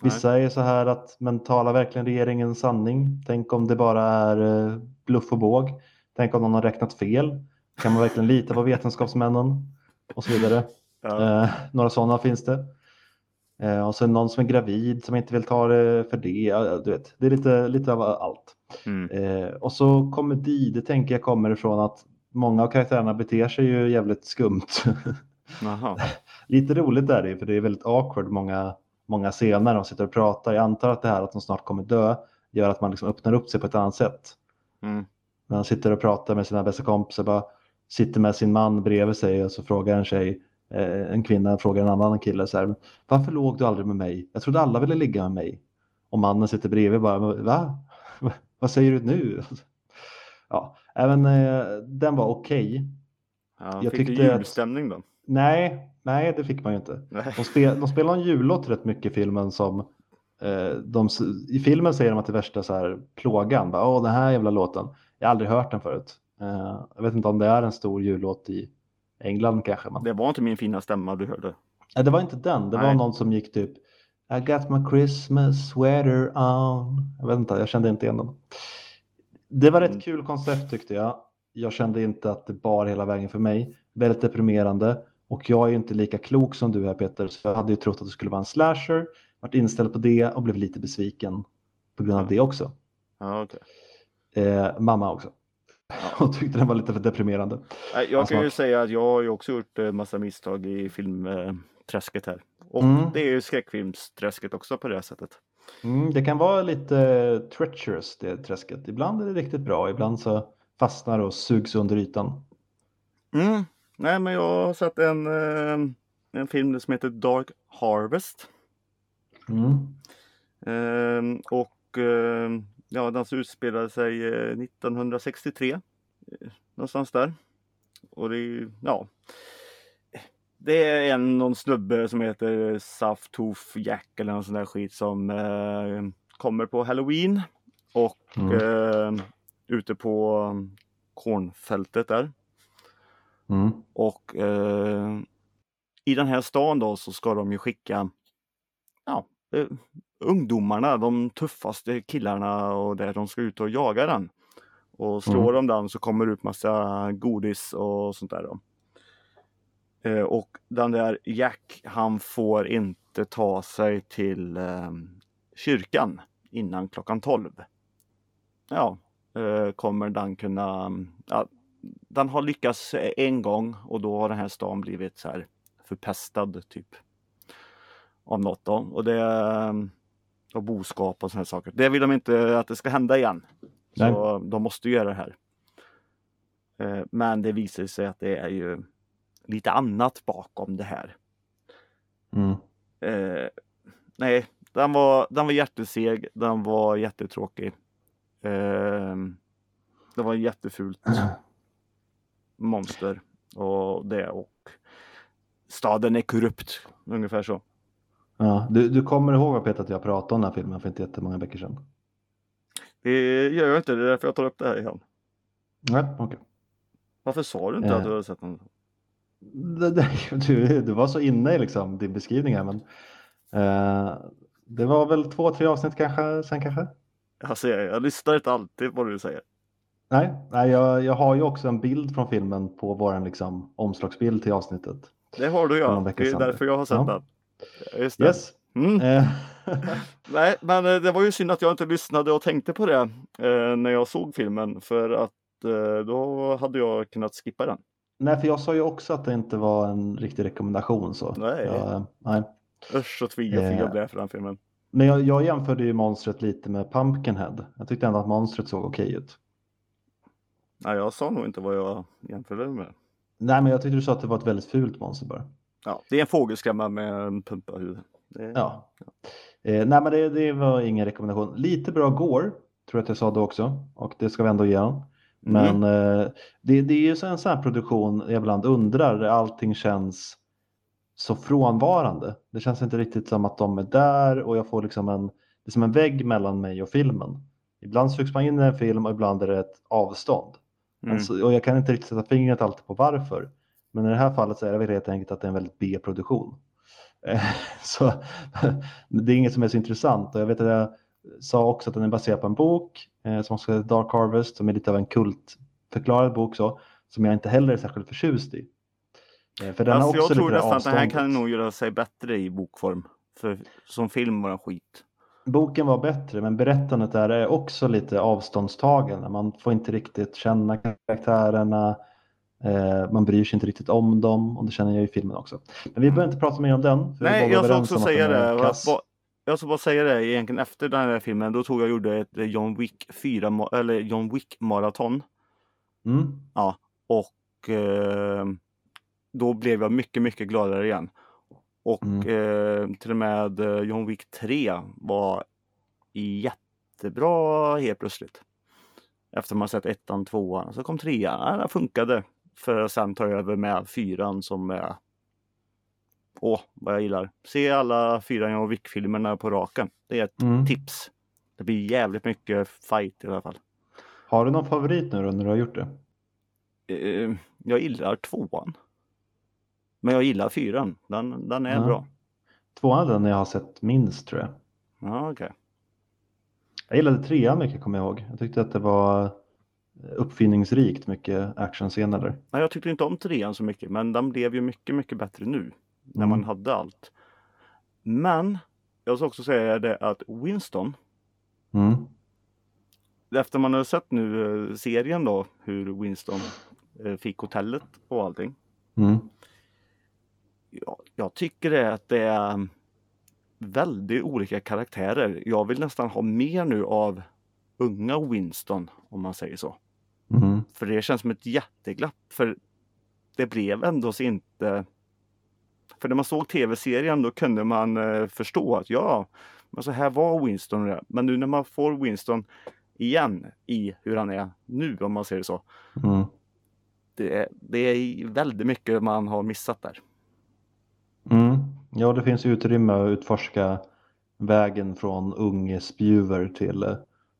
Vissa är så här att, men talar verkligen regeringen sanning? Tänk om det bara är eh, bluff och båg? Tänk om någon har räknat fel? Kan man verkligen lita på vetenskapsmännen? Och så vidare. Ja. Eh, några sådana finns det. Eh, och sen någon som är gravid som inte vill ta det för det. Du vet, det är lite, lite av allt. Mm. Eh, och så komedi, det tänker jag kommer ifrån att många av karaktärerna beter sig ju jävligt skumt. <laughs> Lite roligt är det ju, för det är väldigt awkward många, många scener de sitter och pratar. Jag antar att det här att de snart kommer dö gör att man liksom öppnar upp sig på ett annat sätt. Mm. När han sitter och pratar med sina bästa kompisar, bara sitter med sin man bredvid sig och så frågar en tjej, en kvinna frågar en annan kille så här, varför låg du aldrig med mig? Jag trodde alla ville ligga med mig. Och mannen sitter bredvid bara, va? <laughs> Vad säger du nu? <laughs> Ja, även eh, den var okej. Ja, Jag fick du tyckte julstämning då? Nej, nej, det fick man ju inte. Nej. De, spel, de spelar en jullåt rätt mycket i filmen som eh, de, I filmen säger de att det är värsta så här, plågan. Bara, Åh, den här jävla låten. Jag har aldrig hört den förut. Eh, jag vet inte om det är en stor jullåt i England kanske. Men... Det var inte min fina stämma du hörde. Nej, det var inte den. Det var Nej. någon som gick typ I got my Christmas sweater on. Jag vet inte, jag kände inte igen den. Det var Mm. kul koncept tyckte jag. Jag kände inte att det bar hela vägen för mig. Väldigt deprimerande. Och jag är ju inte lika klok som du här Peter, så jag hade ju trott att det skulle vara en slasher. Varit inställd på det och blev lite besviken på grund av det också. Ja, okej. Eh, mamma också. <laughs> Hon tyckte den var lite för deprimerande. Jag kan ju Alltså- säga att jag har ju också gjort eh, massa misstag i filmträsket här. Och Mm. det är ju skräckfilmsträsket också på det här sättet. Mm, det kan vara lite treacherous det träsket. Ibland är det riktigt bra, ibland så fastnar och sugs under ytan. Mm. Nej, men jag har sett en, eh, en film som heter Dark Harvest. Mm. Ehm, och eh, ja, den som utspelade sig eh, 1963. eh, Någonstans där. Och det är ja. Det är en någon snubbe som heter Saftooth Jack eller någon sån där skit som eh, kommer på Halloween. Och Mm. eh, ute på kornfältet där. Mm. Och eh, i den här stan då så ska de ju skicka ja, eh, ungdomarna, de tuffaste killarna och där de ska ut och jaga den. Och slår de den så kommer det ut massa godis och sånt där. Då. Eh, och den där Jack, han får inte ta sig till eh, kyrkan innan klockan 12. Ja, eh, kommer den kunna, ja, den har lyckats en gång och då har den här stan blivit så här förpestad typ. Av något då. Och det och boskap och sådana saker. Det vill de inte att det ska hända igen. Så de måste göra det här. Eh, Men det visar sig att det är ju lite annat bakom det här. Mm. Eh, nej, den var, den var jätteseg. Den var jättetråkig. Eh, det var jättefult monster. Och det och staden är korrupt. Ungefär så. Ja, du, du kommer ihåg Peter att jag pratade om den här filmen för inte jättemånga veckor sedan? Det gör jag inte. Det är därför jag tar upp det här igen. Nej, okej. Varför sa du inte Eh. att du hade sett den? Du, du var så inne i liksom, din beskrivning här, men eh, det var väl två, tre avsnitt kanske, sen kanske? Alltså, jag, jag lyssnar inte alltid på vad du säger. Nej, nej jag, jag har ju också en bild från filmen på vår liksom, omslagsbild till avsnittet. Det har du ja. Det är därför jag har sett Ja. den. Just det. Yes. Mm. Eh, <laughs> Nej, men eh, det var ju synd att jag inte lyssnade och tänkte på det eh, när jag såg filmen. För att eh, då hade jag kunnat skippa den. nej, för jag sa ju också att det inte var en riktig rekommendation. Så. Nej. Jag, nej. Usch så jag Eh. jag blev för den filmen. Men jag, jag jämförde ju monstret lite med Pumpkinhead. Jag tyckte ändå att monstret såg okej ut. Nej, jag sa nog inte vad jag jämförde med. Nej, men jag tyckte du sa att det var ett väldigt fult monster bara. Ja, det är en fågelskrämma med en. Det... Ja. Eh, nej, men det, det var ingen rekommendation. Lite bra går, tror jag att jag sa då också. Och det ska vi ändå ge dem. Mm. Men eh, det, det är ju så en sån här produktion jag ibland undrar, allting känns så frånvarande. Det känns inte riktigt som att de är där och jag får liksom en, det är som en vägg mellan mig och filmen. Ibland sugs man in i en film och ibland är det ett avstånd. Mm. Alltså, och jag kan inte riktigt sätta fingret alltid på varför. Men i det här fallet så är det väl helt enkelt att det är en väldigt B-produktion. Eh, <laughs> så det är inget som är så intressant. Och jag vet att jag sa också att den är baserad på en bok eh, som också heter Dark Harvest som är lite av en kultförklarad bok så, som jag inte heller är särskilt förtjust i. Eh, för den alltså, har jag också tror lite det nästan att den här kan nog göra sig bättre i bokform. För som film var den skit. Boken var bättre men berättandet där är också lite avståndstagande. Man får inte riktigt känna karaktärerna. Eh, man bryr sig inte riktigt om dem och det känner jag i filmen också. Men vi behöver inte prata mer om den. Nej, jag ska också säga det. Jag ska bara säga det egentligen efter den här filmen. Då tog jag och gjorde ett John Wick 4 ma- eller John Wick maraton. Mm. Och eh, då blev jag mycket, mycket gladare igen. Och Mm. eh, till och med eh, John Wick 3 var jättebra helt plötsligt. Efter man sett ettan, tvåan, så kom trean. Ja, den funkade. För att sen ta över med fyran som är Åh, vad jag gillar. Se alla fyra John Wick-filmerna på raken. Det är ett Mm. tips. Det blir jävligt mycket fight i alla fall. Har du någon favorit nu då när du har gjort det? Eh, jag gillar tvåan. Men jag gillar fyran. Den, den är Ja. bra. Tvåan är den jag har sett minst tror jag. Ja, okej. Jag gillade trean mycket kommer jag ihåg. Jag tyckte att det var uppfinningsrikt mycket actionscener där. Nej, Jag tyckte inte om trean så mycket, men den blev ju mycket, mycket bättre nu. När Mm. man hade allt. Men jag ska också säga det att Winston, Mm. efter man har sett nu eh, serien då, hur Winston eh, fick hotellet och allting. Mm. Ja, jag tycker det att det är väldigt olika karaktärer. Jag vill nästan ha mer nu av unga Winston, om man säger så. Mm. För det känns som ett jätteglapp. För det blev ändå så inte... För när man såg tv-serien då kunde man eh, förstå att ja, men så här var Winston. det. Men nu när man får Winston igen i hur han är nu, om man säger så. Mm. Det är, det är väldigt mycket man har missat där. Mm. Ja, det finns utrymme att utforska vägen från ung spjuver till eh,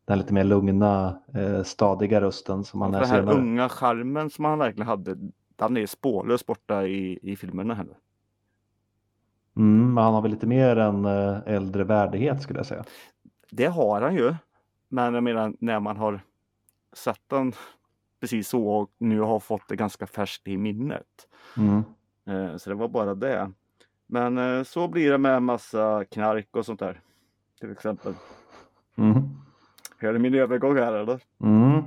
den lite mer lugna, eh, stadiga rösten som man För är den här senare. unga charmen som han verkligen hade, den är spårlös borta i, i filmerna nu. Mm, men han har väl lite mer en eh, äldre värdighet skulle jag säga. Det har han ju. Men jag menar när man har sett den precis så och nu har fått det ganska färskt i minnet. Mm. Eh, Så det var bara det. Men eh, så blir det med massa knark och sånt där. Till exempel. Mm. Hör du min övergång här eller? Mm.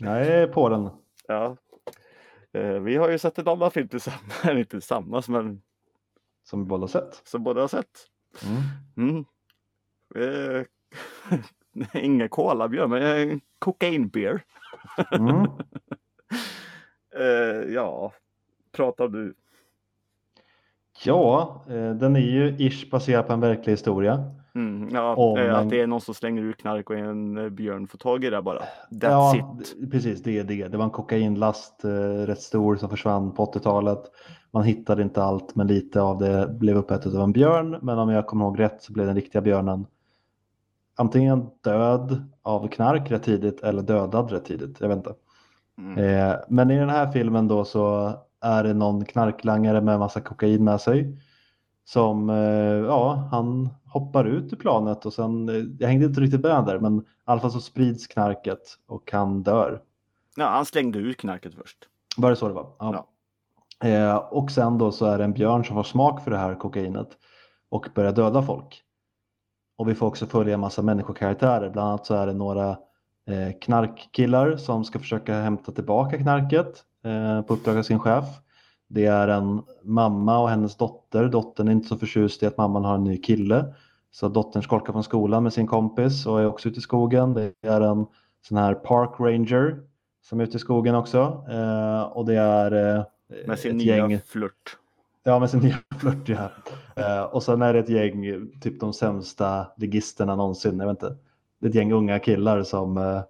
Jag är på den. Ja. Eh, Vi har ju sett en annan film tillsammans, <laughs> eller inte tillsammans men Som vi båda har sett. som båda har sett. Mm. Mm. Eh, <laughs> Ingen kolabjörn men eh, cocaine beer. Mm. <laughs> Eh, ja, pratar du. Ja, eh, den är ju ish baserad på en verklig historia. Mm, ja, Om eh, en- att det är någon som slänger ut knark och en eh, björn får tag i det bara. That's ja, it. precis, det är det. Det var en kokainlast eh, rätt stor som försvann på 80-talet. Man hittade inte allt, men lite av det blev uppätet av en björn. Men om jag kommer ihåg rätt så blev den riktiga björnen antingen död av knark rätt tidigt eller dödad rätt tidigt. Jag vet inte. Mm. Eh, men i den här filmen då så är det någon knarklangare med massa kokain med sig. Som, eh, ja, han hoppar ut ur planet och sen, eh, jag hängde inte riktigt med där, men i alla fall så sprids knarket och han dör. Ja, han slängde ut knarket först. Var det så det var? Ja. Eh, och sen då så är det en björn som får smak för det här kokainet och börjar döda folk. Och vi får också följa en massa människokaraktärer. Bland annat så är det några eh, knarkkillar som ska försöka hämta tillbaka knarket eh, på uppdrag av sin chef. Det är en mamma och hennes dotter. Dottern är inte så förtjust i att mamman har en ny kille. Så dottern skolkar från skolan med sin kompis och är också ute i skogen. Det är en sån här park ranger som är ute i skogen också. Eh, och det är eh, Med sin nya gäng flört. Ja, med sin <laughs> nya flört ja. Eh, och sen är det ett gäng, typ de sämsta ligisterna någonsin. Jag vet inte. Det är ett gäng unga killar som eh,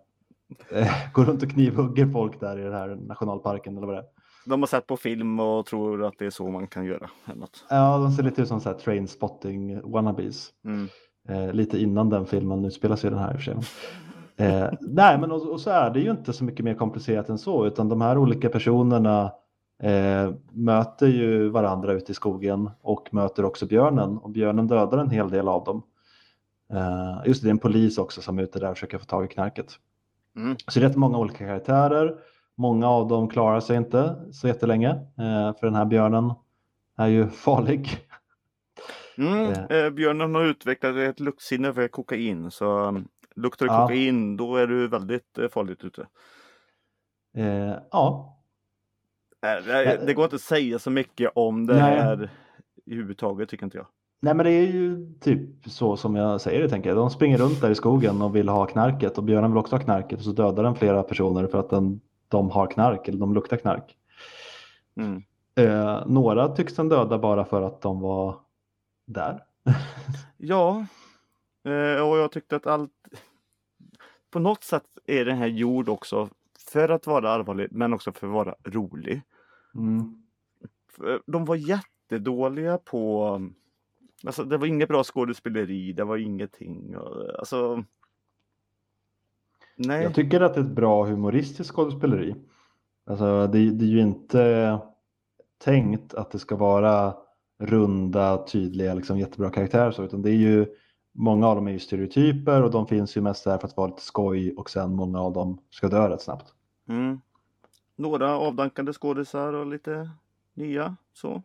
<laughs> går runt och knivhugger folk där i den här nationalparken eller vad det är. De har sett på film och tror att det är så man kan göra. Eller något. Ja, de ser lite ut som så här trainspotting wannabes. Mm. Eh, lite innan den filmen utspelas ju den här i och för sig. Eh, <laughs> nej, men och, och så är det ju inte så mycket mer komplicerat än så, utan de här olika personerna eh, möter ju varandra ute i skogen och möter också björnen och björnen dödar en hel del av dem. Eh, just det, det är en polis också som är ute där och försöker få tag i knarket. Mm. Så det är rätt många olika karaktärer. Många av dem klarar sig inte så jättelänge, eh, för den här björnen är ju <laughs> farlig. Mm, Eh. eh, björnen har utvecklat ett luktsinne för kokain så um, luktar det Ja. kokain då är du väldigt farligt ute. Eh, ja, det, det går inte att säga så mycket om det Nej. här i huvudtaget tycker inte jag. nej men det är ju typ så som jag säger det tänker jag. De springer runt där i skogen och vill ha knarket och björnen vill också ha knarket och så dödar den flera personer för att den, de har knark eller de luktar knark. Mm. Eh, några tycks den döda bara för att de var där. <laughs> Ja, eh, och jag tyckte att allt på något sätt är den här gjord också för att vara allvarlig men också för att vara rolig. Mm. De var jättedåliga på Alltså det var inget bra skådespeleri, det var ingenting. Alltså Nej, Jag tycker att det är ett bra humoristiskt skådespeleri. Alltså, det, det är ju inte tänkt att det ska vara runda, tydliga, liksom jättebra karaktärer så, utan det är ju många av dem är ju stereotyper och de finns ju mest där för att vara lite skoj och sen många av dem ska dö rätt snabbt. mm. Några avdankade skådisar och lite nya så.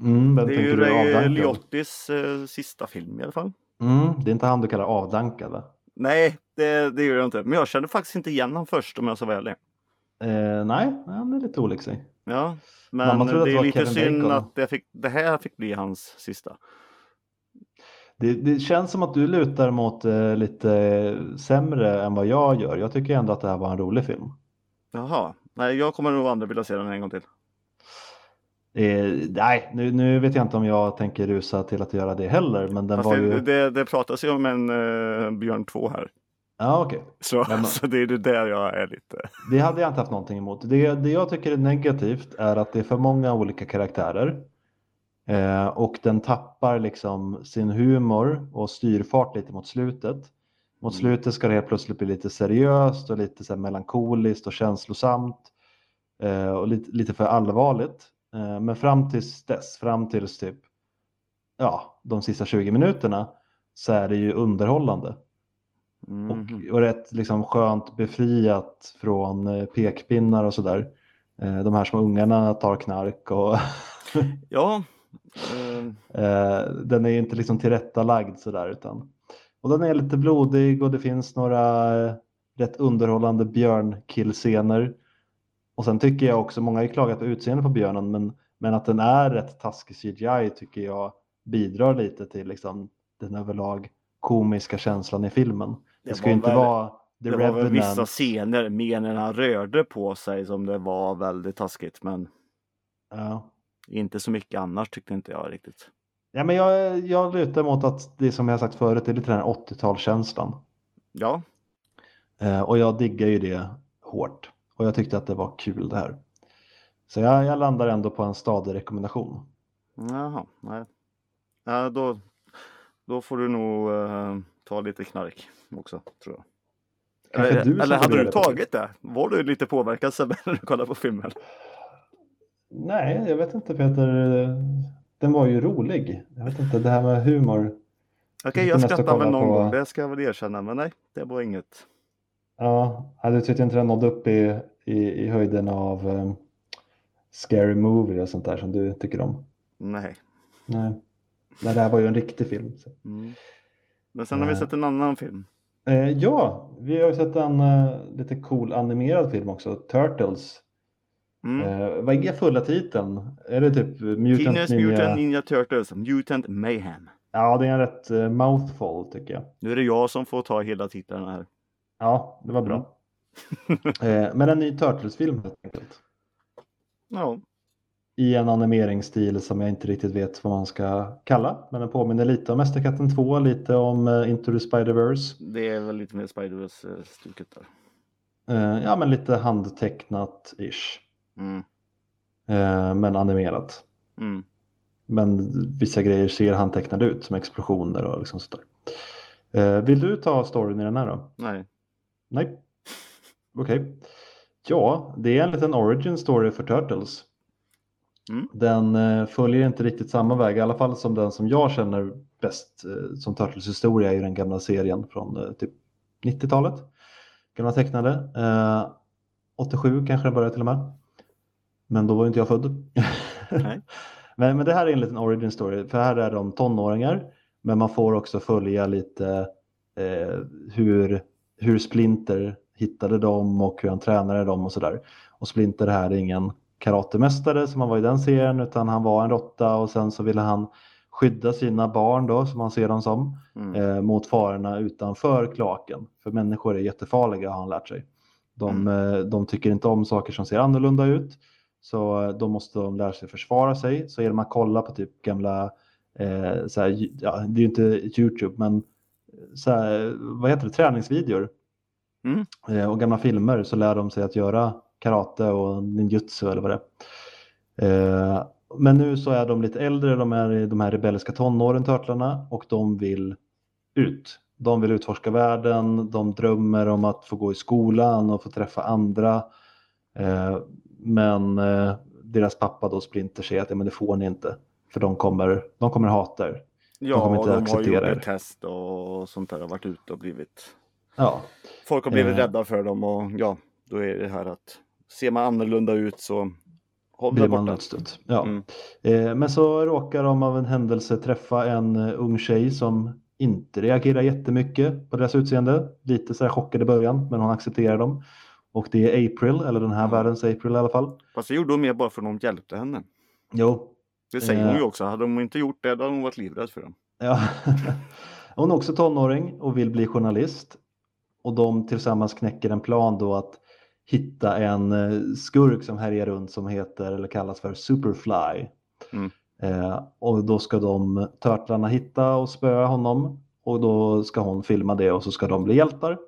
Mm, Det är ju Ray? Liottis eh, sista film i alla fall. Mm, det är inte han du kallar avdankad va? Nej, det, det gör jag inte. Men jag kände faktiskt inte igen honom först om jag ska vara ärlig. Eh, nej, han är lite olik sig. Ja, men det är lite Kevin synd Bacon. att det, fick, det här fick bli hans sista. Det, det känns som att du lutar mot eh, lite sämre än vad jag gör. Jag tycker ändå att det här var en rolig film. Jaha, nej jag kommer nog aldrig vilja se den en gång till. Eh, nej, nu, nu vet jag inte om jag tänker rusa till att göra det heller, men den Fast var det, ju... det, det pratas ju om en uh, Björn 2 här. Ja, okej. Så, men- så det är det där jag är lite. Det hade jag inte haft någonting emot. Det, det jag tycker är negativt är att det är för många olika karaktärer. Eh, och den tappar liksom sin humor och styrfart lite mot slutet. Mot Mm. slutet ska det helt plötsligt bli lite seriöst och lite så här melankoliskt och känslosamt. Eh, och lite, lite för allvarligt. Eh, men fram tills dess, fram tills typ ja, de sista 20 minuterna så är det ju underhållande. Mhm. Och, och rätt liksom skönt befriat från eh, pekpinnar och sådär. Eh, De här små ungarna tar knark och <laughs> Ja, eh, den är inte liksom tillrättalagd sådär utan och den är lite blodig och det finns några rätt underhållande björnkillscener. Och sen tycker jag också, många har ju klagat på utseendet på björnen men, men att den är rätt taskig CGI tycker jag bidrar lite till liksom den överlag komiska känslan i filmen. Det, Det ska ju inte väl- vara The det var väl Revenant. vissa scener mer när han rörde på sig som det var väldigt taskigt. Men Ja. inte så mycket annars tyckte inte jag riktigt. Ja, men jag, jag lutar mot att det som jag sagt förut, det är lite den här 80-talskänslan. Ja, Eh, och jag diggar ju det hårt. Och jag tyckte att det var kul det här. Så jag, jag landar ändå på en stadig rekommendation. jaha, nej. Ja, då, då får du nog eh, ta lite knark också tror jag. Eller, du eller hade du det, tagit det? Var du lite påverkad Sebbe när du kollade på filmen? Nej, jag vet inte Peter. Den var ju rolig. Jag vet inte, det här med humor. Okej, sitter jag skrattade väl någon på- gång, det ska jag väl erkänna. Men nej, det var inget. Ja, du tyckte inte den nådde upp i, i, i höjden av um, Scary Movie och sånt där som du tycker om. Nej. Nej, Nej det här var ju en riktig film. Mm. Men sen har vi Eh. sett en annan film. Eh, ja, vi har ju sett en eh, lite cool animerad film också, Turtles. Mm. Eh, vad är fulla titeln? Är det typ Mutant Teenage Ninja? Mutant Ninja Turtles, Mutant Mayhem. Ja, det är en rätt eh, mouthful tycker jag. Nu är det jag som får ta hela titlarna här. Ja, det var bra. <laughs> eh, men en ny Turtles-film helt enkelt. Ja, I en animeringsstil som jag inte riktigt vet vad man ska kalla. Men den påminner lite om Mästerkatten 2, lite om eh, Into the Spider-Verse. det är väl lite mer Spider-Verse-stuket där. Eh, ja, men lite handtecknat-ish. Mm. Eh, men animerat. Mm. Men vissa grejer ser handtecknade ut som explosioner och liksom sådär. Eh, vill du ta storyn i den här då? Nej. Nej. Okej. Ja, det är en liten origin story för Turtles. Mm. Den eh, följer inte riktigt samma väg, i alla fall som den som jag känner bäst eh, som Turtles historia i den gamla serien från eh, typ 90-talet. Gamla tecknade. Eh, 87 kanske den började till och med. Men då var inte jag född. Nej. <laughs> Men, men det här är en liten origin story, för här är de tonåringar, men man får också följa lite eh, hur, hur Splinter hittade dem och hur han tränade dem och sådär. Och Splinter här är ingen karatemästare som han var i den serien, utan han var en råtta och sen så ville han skydda sina barn då, som man ser dem som, Mm. eh, mot farorna utanför kloaken. För människor är jättefarliga har han lärt sig. De, eh, de tycker inte om saker som ser annorlunda ut. Så eh, då måste de lära sig försvara sig. Så genom att kolla på typ gamla, eh, så här, ja, det är ju inte YouTube, men så här, vad heter det, träningsvideor Mm. eh, och gamla filmer så lär de sig att göra karate och ninjutsu eller vad det är. Eh, men nu så är de lite äldre, de är i de här rebelliska tonåren, törtlarna, och de vill ut. De vill utforska världen, de drömmer om att få gå i skolan och få träffa andra. Eh, men deras pappa då Splinter säger att ja, men det får ni inte, för de kommer, de kommer hata er. Ja, kommer inte de har acceptera gjort er. ett test och sånt där har varit ute och blivit Ja, Folk har blivit Eh. rädda för dem och ja, då är det här att ser man annorlunda ut så håll blir man utstött. Ja. Mm. Eh, men så råkar de av en händelse träffa en eh, ung tjej som inte reagerar jättemycket på deras utseende. Lite så här chockad i början, men hon accepterar dem. Och det är April, eller den här världens April i alla fall. Fast det gjorde hon mer bara för att de hjälpte henne. Jo, Det säger Eh. hon ju också. Hade hon inte gjort det då hade hon varit livrädd för dem. ja. <laughs> hon är också tonåring och vill bli journalist. Och de tillsammans knäcker en plan då att hitta en eh, skurk som härjar runt som heter eller kallas för Superfly. Mm. Eh, och då ska de törtlarna hitta och spöa honom och då ska hon filma det och så ska de bli hjältar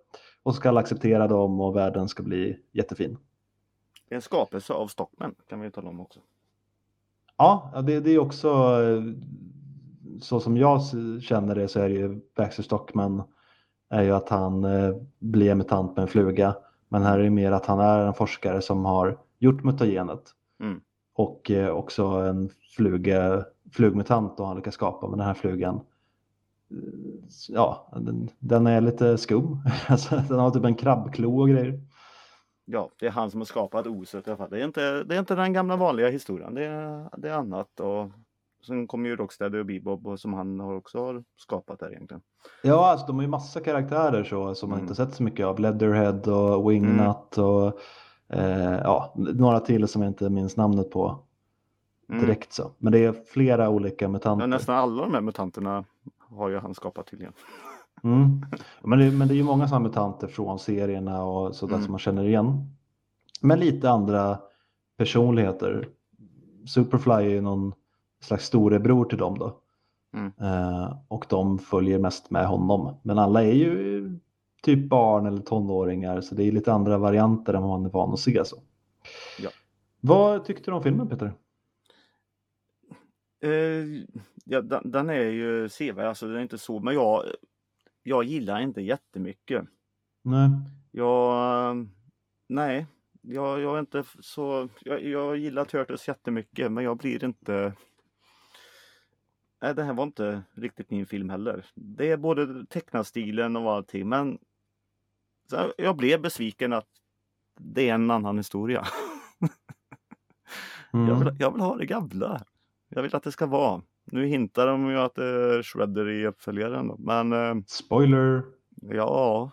och ska alla acceptera dem och världen ska bli jättefin. Det är en skapelse av Stockman kan vi tala om också. Ja, det, det är också eh, så som jag känner det så är det ju Baxter Stockman är ju att han eh, blir mutant med en fluga. Men här är det mer att han är en forskare som har gjort mutagenet. Mm. Och eh, också en fluga, flugmutant och han lyckas skapa. Men den här flugan, ja, den, den är lite skum. <laughs> Alltså, den har typ en krabbklo och grejer. Ja, det är han som har skapat oset i alla fall. Det är inte, det är inte den gamla vanliga historien. Det är, det är annat. Och sen kommer ju Rocksteady och Bebop och som han har också har skapat där egentligen. Ja, alltså de har ju massa karaktärer så, som man Mm. inte sett så mycket av. Leatherhead och Wingnut och eh, ja, några till som jag inte minns namnet på Mm. direkt så. Men det är flera olika mutanter. Ja, nästan alla de här mutanterna har ju han skapat tydligen. Mm. Men, det, men det är ju många sådana mutanter från serierna och sådär Mm. som man känner igen. Men lite andra personligheter. Superfly är ju någon slags storebror till dem då. Mm. Eh, och de följer mest med honom. Men alla är ju typ barn eller tonåringar så det är lite andra varianter än vad man är van att se. Så. Ja. Vad tyckte du om filmen Peter? Eh, ja, den, den är ju sevärd, alltså den är inte så, men jag, jag gillar inte jättemycket. Nej. Jag, nej, jag, jag är inte så, jag, jag gillar Turtles jättemycket men jag blir inte Nej, det här var inte riktigt min film heller. Det är både tecknarstilen och allting men jag blev besviken att det är en annan historia. <laughs> Mm. Jag, vill, jag vill ha det gamla. Jag vill att det ska vara. Nu hintar de ju att det är Shredder i uppföljaren då. men eh, Spoiler! ja,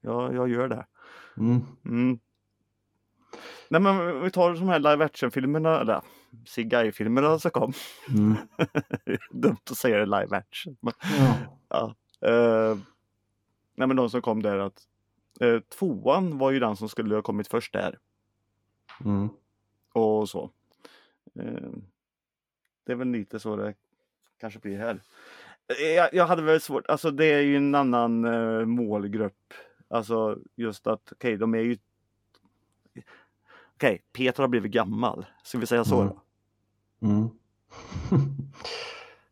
ja, jag gör det. Mm. Mm. Nej men vi tar de här live action-filmerna, eller CGI-filmerna som kom. Mm. <laughs> Dumt att säga det live action. Men, Ja. ja. eh, nej men de som kom där att eh, tvåan var ju den som skulle ha kommit först där. Mm. Och så. Eh, det är väl lite så det kanske blir här. Eh, Jag, jag hade väl svårt, alltså det är ju en annan eh, målgrupp. Alltså just att, okej de är ju Okej, Peter har blivit gammal. Ska vi säga så Mm. Mm.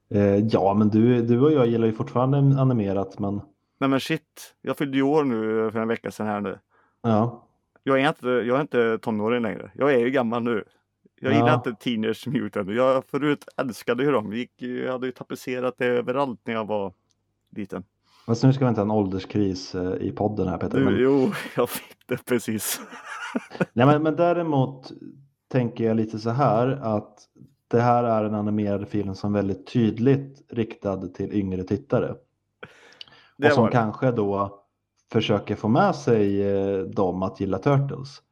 <laughs> eh, ja, men du, du och jag gillar ju fortfarande animerat, men Nej men shit, jag fyllde ju år nu för en vecka sedan här nu. ja. Jag är inte, jag är inte tonåring längre. Jag är ju gammal nu. Jag Ja. gillar inte Teenage Mutant. Jag förut älskade ju dem. Gick, jag hade ju tapetserat det överallt när jag var liten. Fast nu ska vi inte ha en ålderskris eh, i podden här Peter. Du, Men, Jo, <laughs> jag fick det precis. <laughs> nej, men, men däremot tänker jag lite så här att det här är en animerad film som väldigt tydligt riktad till yngre tittare. Det och som kanske då försöker få med sig eh, dem att gilla Turtles.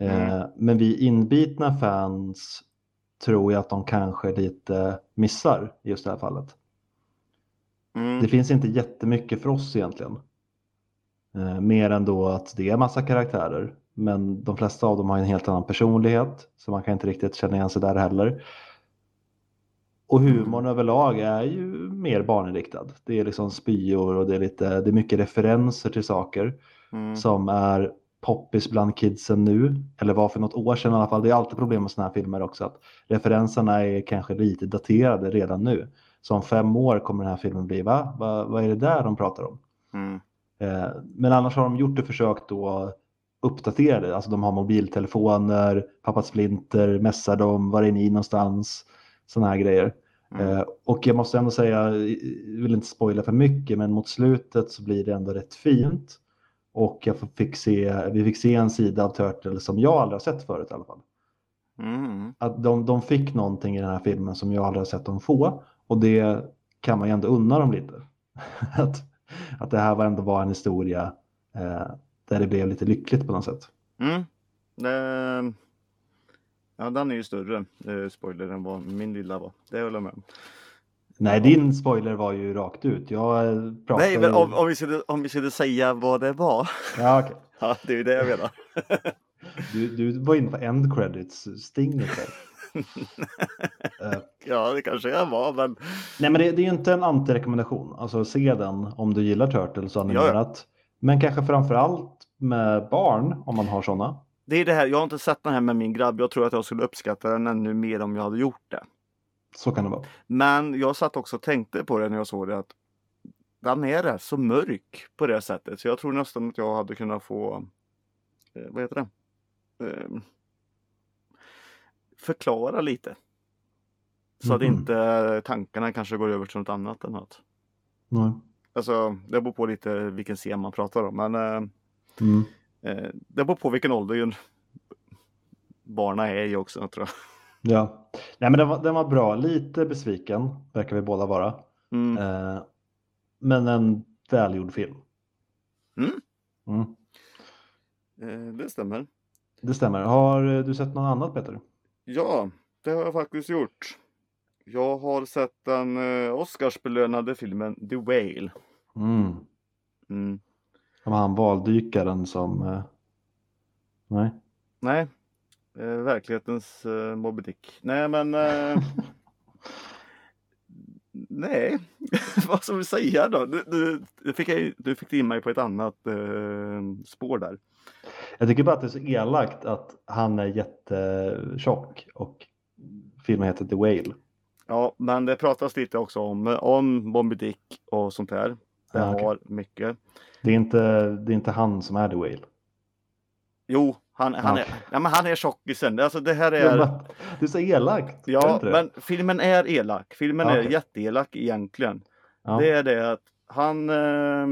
Eh, Mm. Men vi inbitna fans tror jag att de kanske lite missar i just det här fallet. Mm. Det finns inte jättemycket för oss egentligen. Eh, mer än då att det är massa karaktärer. Men de flesta av dem har en helt annan personlighet. Så man kan inte riktigt känna igen sig där heller. Och humorn Mm. överlag är ju mer barninriktad. Det är liksom spyor och det är, lite, det är mycket referenser till saker Mm. som är poppis bland kidsen nu. Eller var för något år sedan i alla fall. Det är alltid problem med sådana här filmer också. Att referenserna är kanske lite daterade redan nu. Så om fem år kommer den här filmen bli, va? va vad är det där de pratar om? Mm. Eh, men annars har de gjort ett försök då uppdatera det. Alltså de har mobiltelefoner, pappa Splinter, messar dem, var är ni någonstans? Sådana här grejer. Mm. Eh, och jag måste ändå säga, jag vill inte spoila för mycket, men mot slutet så blir det ändå rätt fint. Och jag fick se, vi fick se en sida av Turtle som jag aldrig har sett förut i alla fall. Mm. Att de, de fick någonting i den här filmen som jag aldrig har sett dem få. Och det kan man ju ändå unna dem lite. <laughs> att, att det här var ändå var en historia eh, där det blev lite lyckligt på något sätt. Mm. Det... Ja, den är ju större, eh, spoiler, än vad min lilla var. Det håller jag med om. Nej, din spoiler var ju rakt ut. Jag pratar Nej, men om, om, vi skulle, om vi skulle säga vad det var. Ja, okej. <laughs> Ja, det är det jag menar. <laughs> du, du var inne på end credits, stinget där. Eh, <laughs> Ja, det kanske jag var, men Nej men det, det är ju inte en antirekommendation. Alltså se den om du gillar Turtles animerat. Men kanske framförallt med barn om man har sådana. det är det här. Jag har inte sett den här med min grabb. Jag tror att jag skulle uppskatta den ännu mer om jag hade gjort det. Så kan det vara. Men jag satt också och tänkte på det när jag såg det att den är rätt så mörk på det sättet. Så jag tror nästan att jag hade kunnat få, eh, vad heter det? Eh, förklara lite. Så att Mhm. inte tankarna kanske går över till något annat än något. Nej. Alltså det beror på lite vilken scen man pratar om. Men eh, Mm. eh, det beror på vilken ålder barna är i också tror jag. Ja. Nej men den var, den var bra. Lite besviken verkar vi båda vara. Mm. Eh, men en välgjord film. Mm. Mm. Eh, det stämmer. Det stämmer. Har du sett något annat Peter? Ja, det har jag faktiskt gjort. Jag har sett den eh, Oscarsbelönade filmen The Whale. Mm. Mm. Han valdykaren som... Eh... Nej. Nej, eh, verklighetens eh, Moby Dick. Nej, men... Eh, <laughs> nej, <laughs> vad ska vi säga då? Du, du, du, fick, du fick in mig på ett annat eh, spår där. Jag tycker bara att det är så elakt att han är jättetjock och filmen heter The Whale. Ja, men det pratas lite också om, om Moby Dick och sånt där. Det Ja, okej. har mycket. Det är, inte, det är inte han som är The Whale. Jo, han, han, Ja. är, ja, men han är tjockisen. Alltså det här Ja, är... men Det är så elakt. Ja, men filmen är elak. Filmen Ja, är jätteelak egentligen. ja. Det är det att han, eh,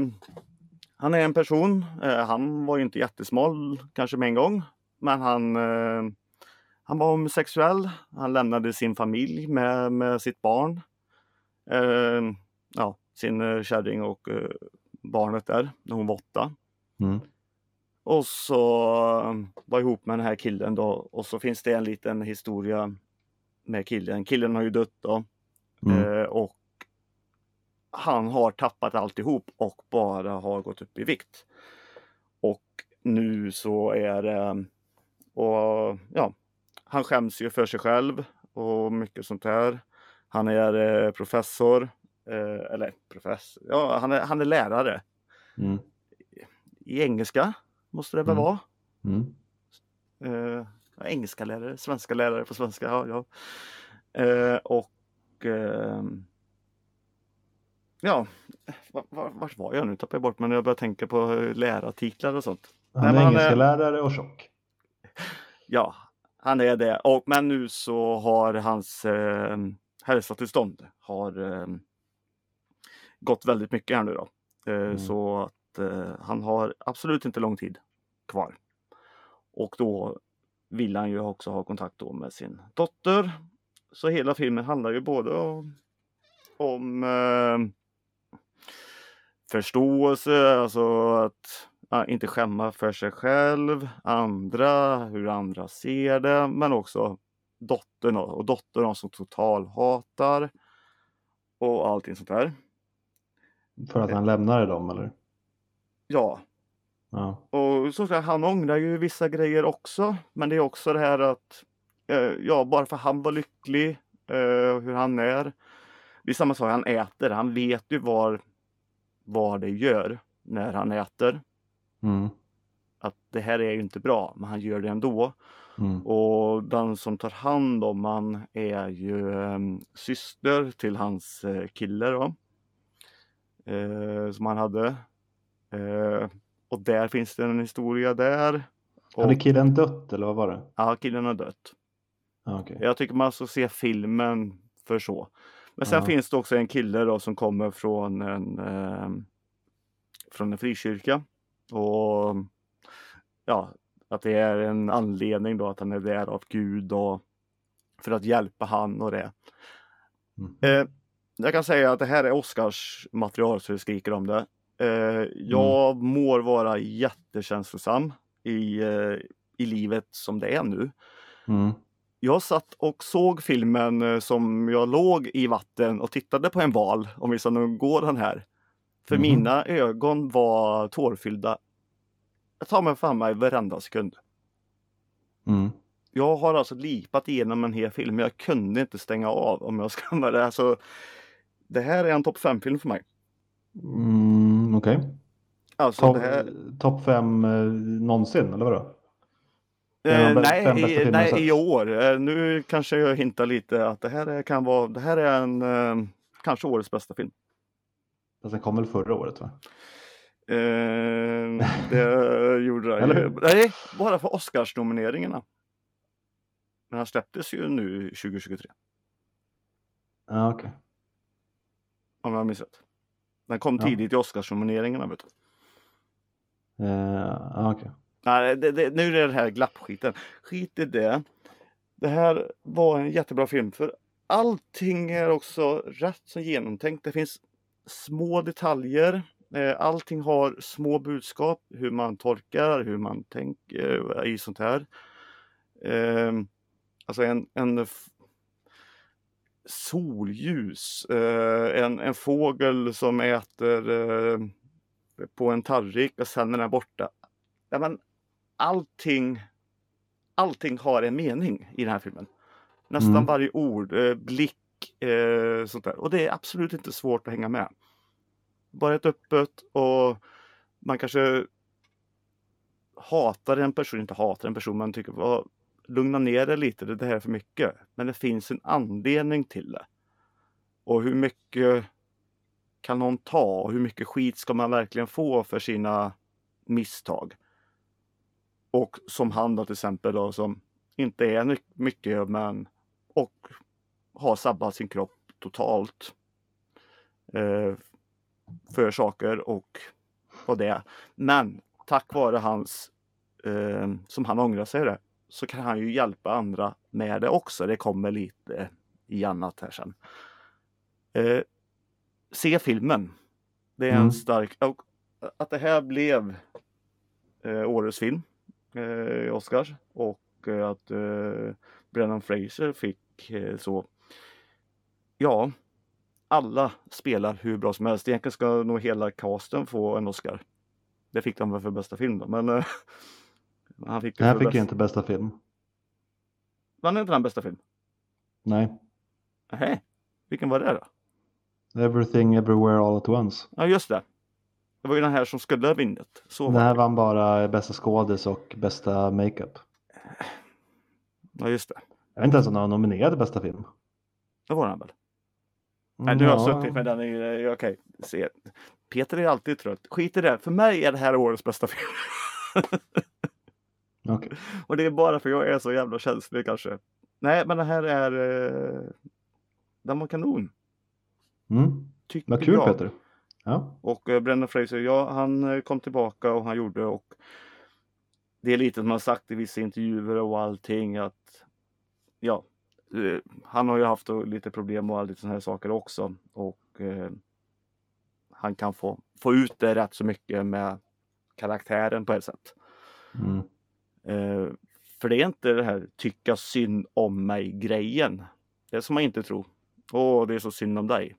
han är en person. Eh, han var ju inte jättesmal kanske med en gång. Men han, eh, han var homosexuell. Han lämnade sin familj med, med sitt barn. Eh, ja, sin eh, kärring och eh, barnet där när hon var åtta. Mm. Och så eh, var ihop med den här killen då. Och så finns det en liten historia med killen. Killen har ju dött då. Mm. Eh, och han har tappat alltihop och bara har gått upp i vikt. Och nu så är det, och ja, han skäms ju för sig själv och mycket sånt där. Han är eh, professor, eh, eller professor, ja han är, han är lärare Mm. i engelska måste det väl Mm. vara. Mm. Ja, engelska lärare, svenska lärare på svenska. Ja, ja. Eh, och ehm, ja, var, var, vart var jag nu? Tappade jag bort när jag började tänka på eh, lärartitlar och sånt. Han är men han engelska är- lärare och tjock. <laughs> Ja, han är det. Och, men nu så har hans eh, hälsotillstånd har eh, gått väldigt mycket här nu då. Eh, Mm. Så att eh, han har absolut inte lång tid kvar. Och då vill han ju också ha kontakt då med sin dotter så hela filmen handlar ju både om, om eh, förståelse, alltså att ja, inte skämma för sig själv, andra, hur andra ser det, men också dottern och, dottern som totalhatar och allting sånt där. För att han lämnade dem eller? Ja, Ja. och så säger han ångrar ju vissa grejer också, men det är också det här att eh, ja, bara för han var lycklig, eh, hur han är. Det är samma sak, han äter, han vet ju vad, vad det gör när han äter. Mm. Att det här är ju inte bra, men han gör det ändå. Mm. Och den som tar hand om han är ju eh, syster till hans eh, kille då. Eh, som han hade. Och där finns det en historia där. Hade Och, killen dött eller vad var det? ja, killen har dött. Okej. Jag tycker man ska se filmen för så. Men sen Ja. finns det också en kille då som kommer från en, eh, från en frikyrka. Och ja, att det är en anledning då att han är där av Gud och för att hjälpa han och det. Mm. Eh, jag kan säga att det här är Oscars material så det skriker om det. Eh, jag mår vara jättekänslosam i, eh, i livet som det är nu. Mm. Jag satt och såg filmen eh, som jag låg i vatten och tittade på en val, om vi ska nu gå den här. För Mhm. mina ögon var tårfyllda. Jag tar mig fan mig varenda sekund. Mm. Jag har alltså lipat igenom en hel film, jag kunde inte stänga av om jag ska vara det. Alltså, det här är en topp 5-film för mig. Mm, Okej. Alltså Topp här... top fem eh, någonsin eller vadå? Eh, nej, i, nej i år. Eh, nu kanske jag hintar lite att det här är, kan vara, det här är en, eh, kanske årets bästa film. Fast den kom väl förra året va? Eh, det <laughs> gjorde. Eller hur? Nej, bara för Oscarsnomineringarna. Den här släpptes ju nu 2023, Ja, okej. om jag minns rätt. Den kom Ja. tidigt i Oscarsnomineringarna. Vet du. Eh. Nej, det, det, nu är det det här glappskiten. Skit i det. Det här var en jättebra film för allting är också rätt så genomtänkt. Det finns små detaljer. Eh, Allting har små budskap, hur man tolkar, hur man tänker i sånt här. Eh, Alltså en, en solljus, eh, en, en fågel som äter eh, på en tallrik och sen är den borta. Ja, men allting, allting har en mening i den här filmen. Nästan Mm. varje ord, eh, blick, sånt där. Och det är absolut inte svårt att hänga med. Bara ett öppet och man kanske hatar en person, inte hatar en person, men tycker vad, lugna ner dig lite, det här är för mycket. Men det finns en anledning till det. Och hur mycket kan någon ta och hur mycket skit ska man verkligen få för sina misstag? Och som han då till exempel då som inte är mycket men och har sabbat sin kropp totalt. Eh, för saker och, och det. Men tack vare hans, eh, som han ångrar sig det, så kan han ju hjälpa andra med det också. Det kommer lite i annat här sen. Eh, se filmen. Det är en Mm. stark... Och att det här blev eh, årets film eh, i Oscars och eh, att eh, Brennan Fraser fick eh, så. Ja, alla spelar hur bra som helst. Egentligen ska nog hela casten få en Oscar. Det fick de väl för bästa film då, men eh, han fick för fick bäst- ju inte bästa film. Vann inte den bästa film? Nej. Nej, vilken var det då? Everything Everywhere All At Once. Ja, just det. Det var ju den här som skulle ha vunnit. Den här det. vann bara bästa skådis och bästa makeup. Ja, just det. Jag vet inte ens om den var nominerad till bästa film. Det var den väl? Nej, nu har jag Ja. suttit med den i... eh, Okej, se. Peter är alltid trött. Skit i det. För mig är det här årets bästa film. <laughs> Okej. <laughs> Och det är bara för jag är så jävla känslig kanske. Nej, men det här är... Eh, den var kanon. Mm. Vad kul jag. Peter. Ja. Och eh, Brendan Fraser, ja han eh, kom tillbaka och han gjorde och det är lite som han sagt i vissa intervjuer och allting att ja, eh, han har ju haft lite problem och lite sådana här saker också. Och eh, han kan få, få ut det rätt så mycket med karaktären på ett sätt. Mm. Eh, för det är inte det här tycka synd om mig grejen. Det som man inte tror. Åh, det är så synd om dig.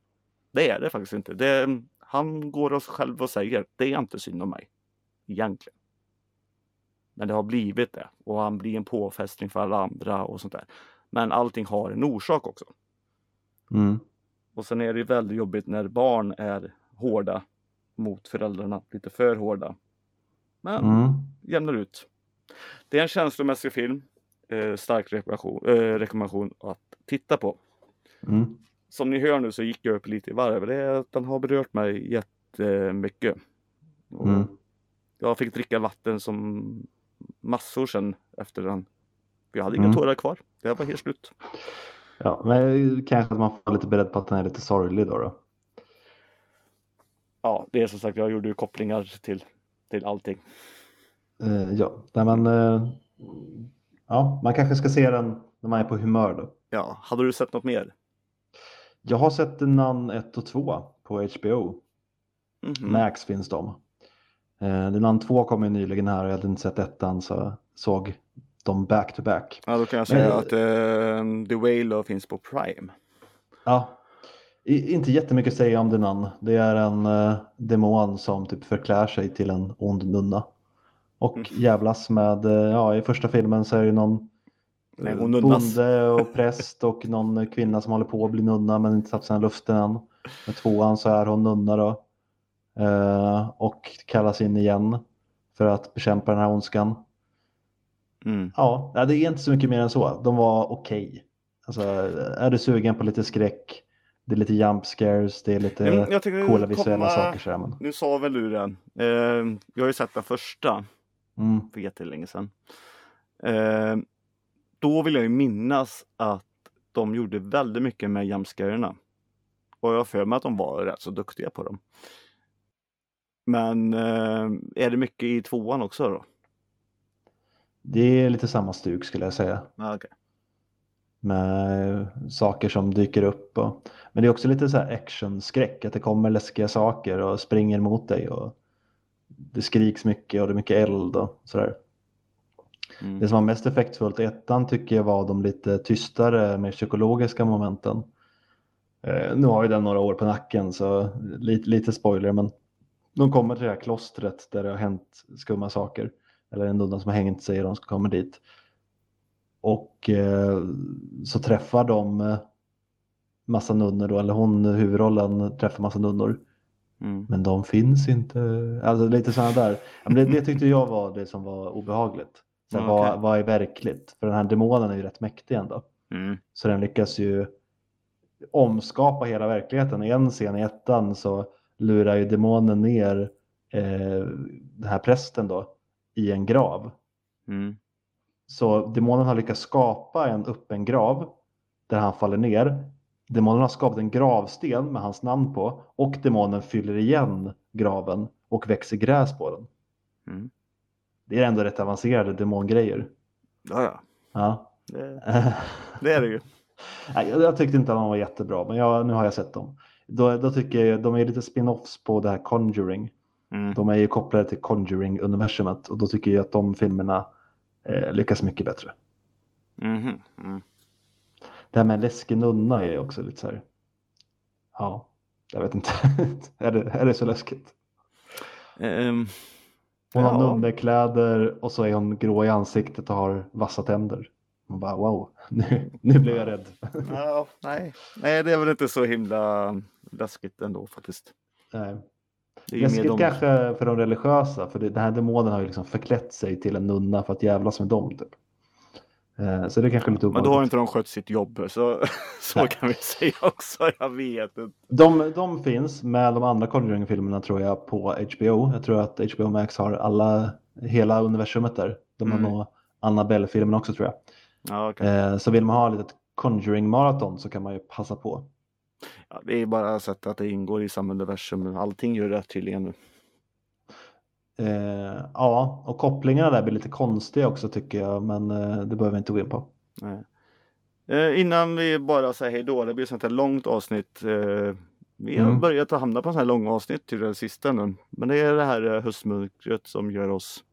Det är det faktiskt inte. Det, han går oss själv och säger det är inte synd om mig. Egentligen. Men det har blivit det och han blir en påfästning för alla andra och sånt där. Men allting har en orsak också. Mm. Och sen är det väldigt jobbigt när barn är hårda mot föräldrarna, lite för hårda. Men Mm. jämnar ut. Det är en känslomässig film. Eh, stark rekommendation, eh, rekommendation att titta på. Mm. Som ni hör nu så gick jag upp lite i varv. Det är att den har berört mig jättemycket. Och Mm. Jag fick dricka vatten som massor sen efter den. Jag hade inga Mm. tårar kvar. Det var helt slut. Ja, men kanske att man får lite beredd på att den är lite sorglig då. då. Ja, det är som sagt, jag gjorde ju kopplingar till, till allting. Eh, ja, nej, men eh, ja, man kanske ska se den när man är på humör då. Ja, hade du sett något mer? Jag har sett Nun 1 och 2 på HBO. Mhm. Max finns de. Eh, Nun 2 kom ju nyligen här och jag hade inte sett ettan så såg dem back to back. Ja, då kan jag säga Men- att eh, The Whale finns på Prime. Ja, i, inte jättemycket att säga om The Nun. Det är en eh, demon som typ förklär sig till en ond nunna. Och Mm. jävlas med, eh, ja i första filmen så är det någon Nej, eh, hon nunnas. bonde och präst och någon kvinna som håller på att bli nunna men inte satt sig i luften än. Med tvåan så är hon nunna då. Eh, och kallas in igen för att bekämpa den här ondskan. Mm. Ja, det är inte så mycket mer än så. De var okej. Alltså, är du sugen på lite skräck, det är lite jump scares, det är lite coola visuella komma- saker. Så men, Nu sa väl du den. Eh, jag har ju sett den första mm, för jättelänge sedan. Eh, då vill jag ju minnas att de gjorde väldigt mycket med jumpscarerna. Och jag har för mig att de var rätt så duktiga på dem. Men eh, är det mycket i tvåan också då? det är lite samma stuk skulle jag säga. Ah, okay. Med saker som dyker upp. Och, men det är också lite så här actionskräck, att det kommer läskiga saker och springer mot dig. Och det skriks mycket och det är mycket eld och sådär. mm. Det som var mest effektfullt i ettan tycker jag var de lite tystare, mer psykologiska momenten. Eh, nu har ju den några år på nacken så lite, lite spoiler men de kommer till det här klostret där det har hänt skumma saker. Eller en nunna som har hängt sig och de ska komma dit. Och eh, så träffar de eh, massa nunnor då, eller hon, huvudrollen, träffar massa nunnor. Mm. Men de finns inte. Alltså lite sådana där. Det, det tyckte jag var det som var obehagligt. Så Ja, okej. vad, vad är verkligt? För den här demonen är ju rätt mäktig ändå. Mm. Så den lyckas ju omskapa hela verkligheten. I en scen i ettan så lurar ju demonen ner eh, den här prästen då i en grav. Mm. Så demonen har lyckats skapa en öppen grav där han faller ner. Demonen har skapat en gravsten med hans namn på och demonen fyller igen graven och växer gräs på den. Mm. Det är ändå rätt avancerade demongrejer. Ja, ja. Ja. Det, <laughs> det är det ju. Jag, tyckte inte att de var jättebra, men jag, nu har jag sett dem. Då, då tycker jag de är lite spin-offs på det här Conjuring. Mm. De är ju kopplade till Conjuring-universumet och då tycker jag att de filmerna eh, lyckas mycket bättre. Mhm. Mm. Det här med en läskig nunna är också lite så här. Ja, jag vet inte. <laughs> är, det, är det så läskigt? Ehm, Hon har Ja. nunnekläder och så är hon grå i ansiktet och har vassa tänder. Man bara wow, <laughs> nu, nu blev jag rädd. <laughs> ja, nej. nej, det är väl inte så himla läskigt ändå faktiskt. Nej. Läskigt de... kanske för de religiösa, för det, den här demonen har ju liksom förklätt sig till en nunna för att jävlas med dem. Typ. Eh, så det är kanske lite Men då har obehagligt. inte de skött sitt jobb så, <laughs> så Nej. kan vi säga också. Jag vet inte. De, de finns med de andra Conjuring-filmerna tror jag på HBO. Jag tror att HBO Max har alla, hela universumet där. De har Mm. nog Annabelle-filmerna också tror jag. Ja, okej. Eh, så vill man ha lite Conjuring-maraton så kan man ju passa på. ja, det är bara sätt att det ingår i samma universum. Allting gör det tydligen nu. Eh, ja, och kopplingarna där blir lite konstiga också tycker jag, men eh, det behöver vi inte gå in på. Eh, innan vi bara säger hej då, det blir ett sånt här långt avsnitt. Eh, vi har Mm. börjat att hamna på så här långa avsnitt till det sista nu. Men det är det här eh, höstmörkret som gör oss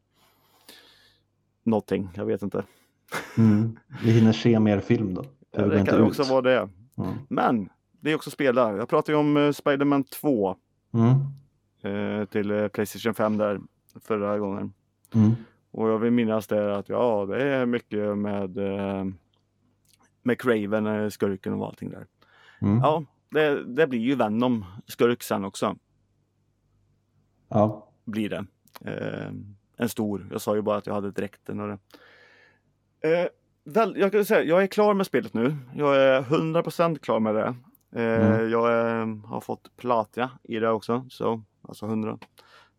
någonting, jag vet inte. <laughs> Mm. Vi hinner se mer film då. Går det kan ut. också vara det. Mm. Men det är också spela. Jag pratade ju om eh, Spiderman 2 Mm. till Playstation 5 där förra gången. Mm. Och jag vill minnas det att ja, det är mycket med eh, med Craven, eh, skurken och allting där. Mm. Ja, det, det blir ju Venom skurk sen också. Ja. Blir det. Eh, en stor. Jag sa ju bara att jag hade dräkten och det. Eh, väl, jag kan säga, jag är klar med spelet nu. Jag är 100% klar med det. Eh, Mm. Jag eh, har fått platia i det också. Så, alltså 100.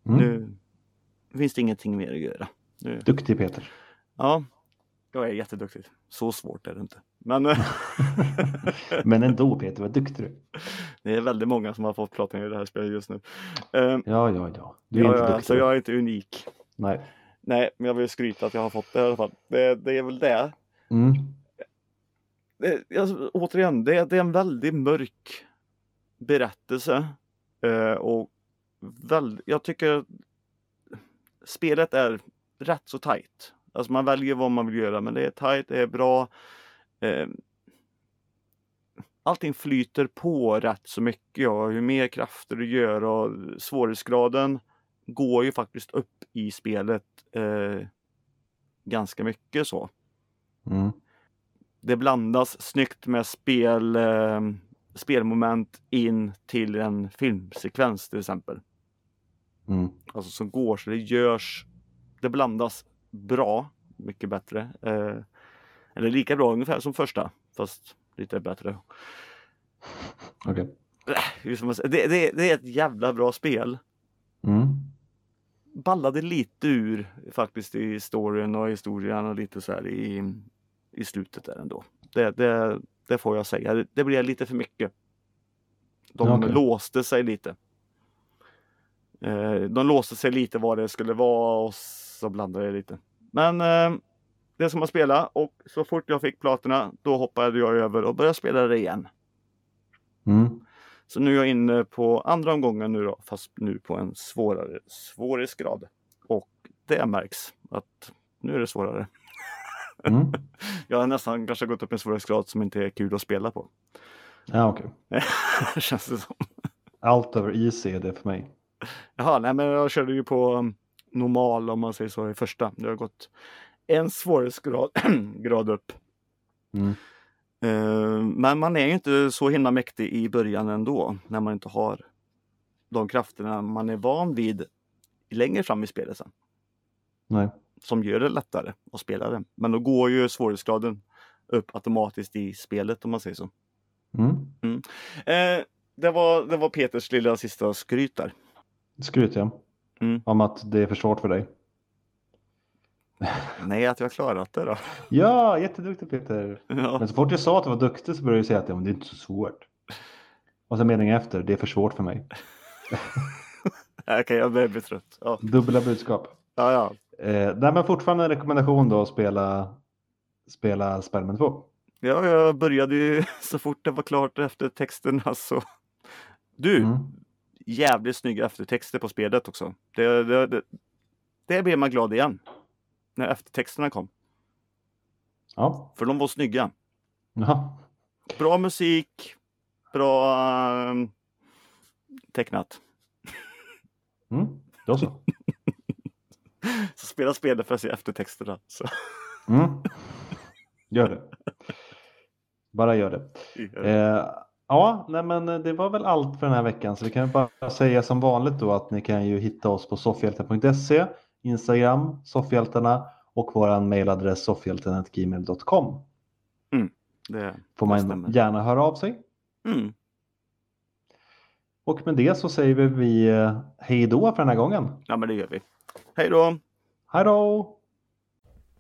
Mm. Nu finns det ingenting mer att göra. Nu, Duktig Peter. ja, jag är jätteduktig. Så svårt är det inte. Men <laughs> Men ändå Peter, vad duktig du det är väldigt många som har fått platina i det här spelet just nu. Eh, Ja, ja, ja. Du är ja, inte duktig. så jag är inte unik. Nej. Nej, men jag vill skryta att jag har fått det i alla fall. Det, det är väl det. Mm. det alltså, återigen, det, det är en väldigt mörk berättelse. Eh, och väl, jag tycker spelet är rätt så tajt. Alltså man väljer vad man vill göra, men det är tajt, det är bra. Eh, allting flyter på rätt så mycket och ju mer krafter du gör och svårighetsgraden går ju faktiskt upp i spelet eh, ganska mycket så. Mm. Det blandas snyggt med spel, eh, spelmoment in till en filmsekvens till exempel. Mm. Alltså som går så det görs, det blandas bra, mycket bättre. Eh, eller lika bra ungefär som första, fast lite bättre. Okej. Man säga? Det, det, det är ett jävla bra spel. Mm. Ballade lite ur faktiskt i storyn och historien och lite så här i, i slutet där ändå. Det, det, det får jag säga. Det, blev lite för mycket. De okej. låste sig lite. Eh, de låste sig lite vad det skulle vara och så blandade det lite. Men eh, det som man spela och så fort jag fick platerna då hoppade jag över och började spela det igen. Mm. Så nu är jag inne på andra omgången nu då, fast nu på en svårare svårighetsgrad. Och det märks att nu är det svårare. Mm. <laughs> Jag har nästan kanske gått upp en svårighetsgrad som inte är kul att spela på. Ja, okej. <laughs> Känns det som. Allt över easy är det för mig. Jaha, nej men jag körde ju på um, normal om man säger så i första. Det har gått en svårighetsgrad <clears throat> grad upp. Mm. Eh, Men man är ju inte så himla mäktig i början ändå när man inte har de krafterna man är van vid längre fram i spelet sen. Nej. Som gör det lättare att spela det. Men då går ju svårighetsgraden upp automatiskt i spelet om man säger så. Mm. Eh, det, var, det var Peters lilla sista skryt där. Skryt ja. Mm. Om att det är för svårt för dig. Nej, att jag har klarat det då. Ja, jätteduktig Peter. Ja. Men så fort jag sa att du var duktig så började du säga att ja, men det är inte så svårt. Och sen meningen efter, det är för svårt för mig. <laughs> Okej, jag börjar bli trött. Ja, Dubbla budskap. ja. ja. Eh, nej, men fortfarande en rekommendation då att spela, spela Spiderman 2. Ja, jag började ju <laughs> så fort det var klart efter texterna så. Du, Mm. Jävligt snygga eftertexter på spelet också. Det, det, det, det blev man glad igen. När eftertexterna kom. Ja. För de var snygga. ja. Bra musik. Bra ehm, tecknat. <laughs> Mm. Då så. <laughs> Så spela spelet för att se eftertexterna. Så. Mm. Gör det. Bara gör det. <laughs> Eh, ja, nej men det var väl allt för den här veckan. Så vi kan bara säga som vanligt då att ni kan ju hitta oss på soffhjälten.se, Instagram, soffhjältarna och våran mailadress soffhjälten.gmail.com. Det, Får man stämmer. gärna höra av sig. mm. Och med det så säger vi, vi eh, hej då för den här gången. Ja, men det gör vi. Hej då! Hej då!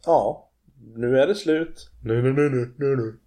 Ja, nu är det slut. Nu, nu, nu, nu, nu, nu.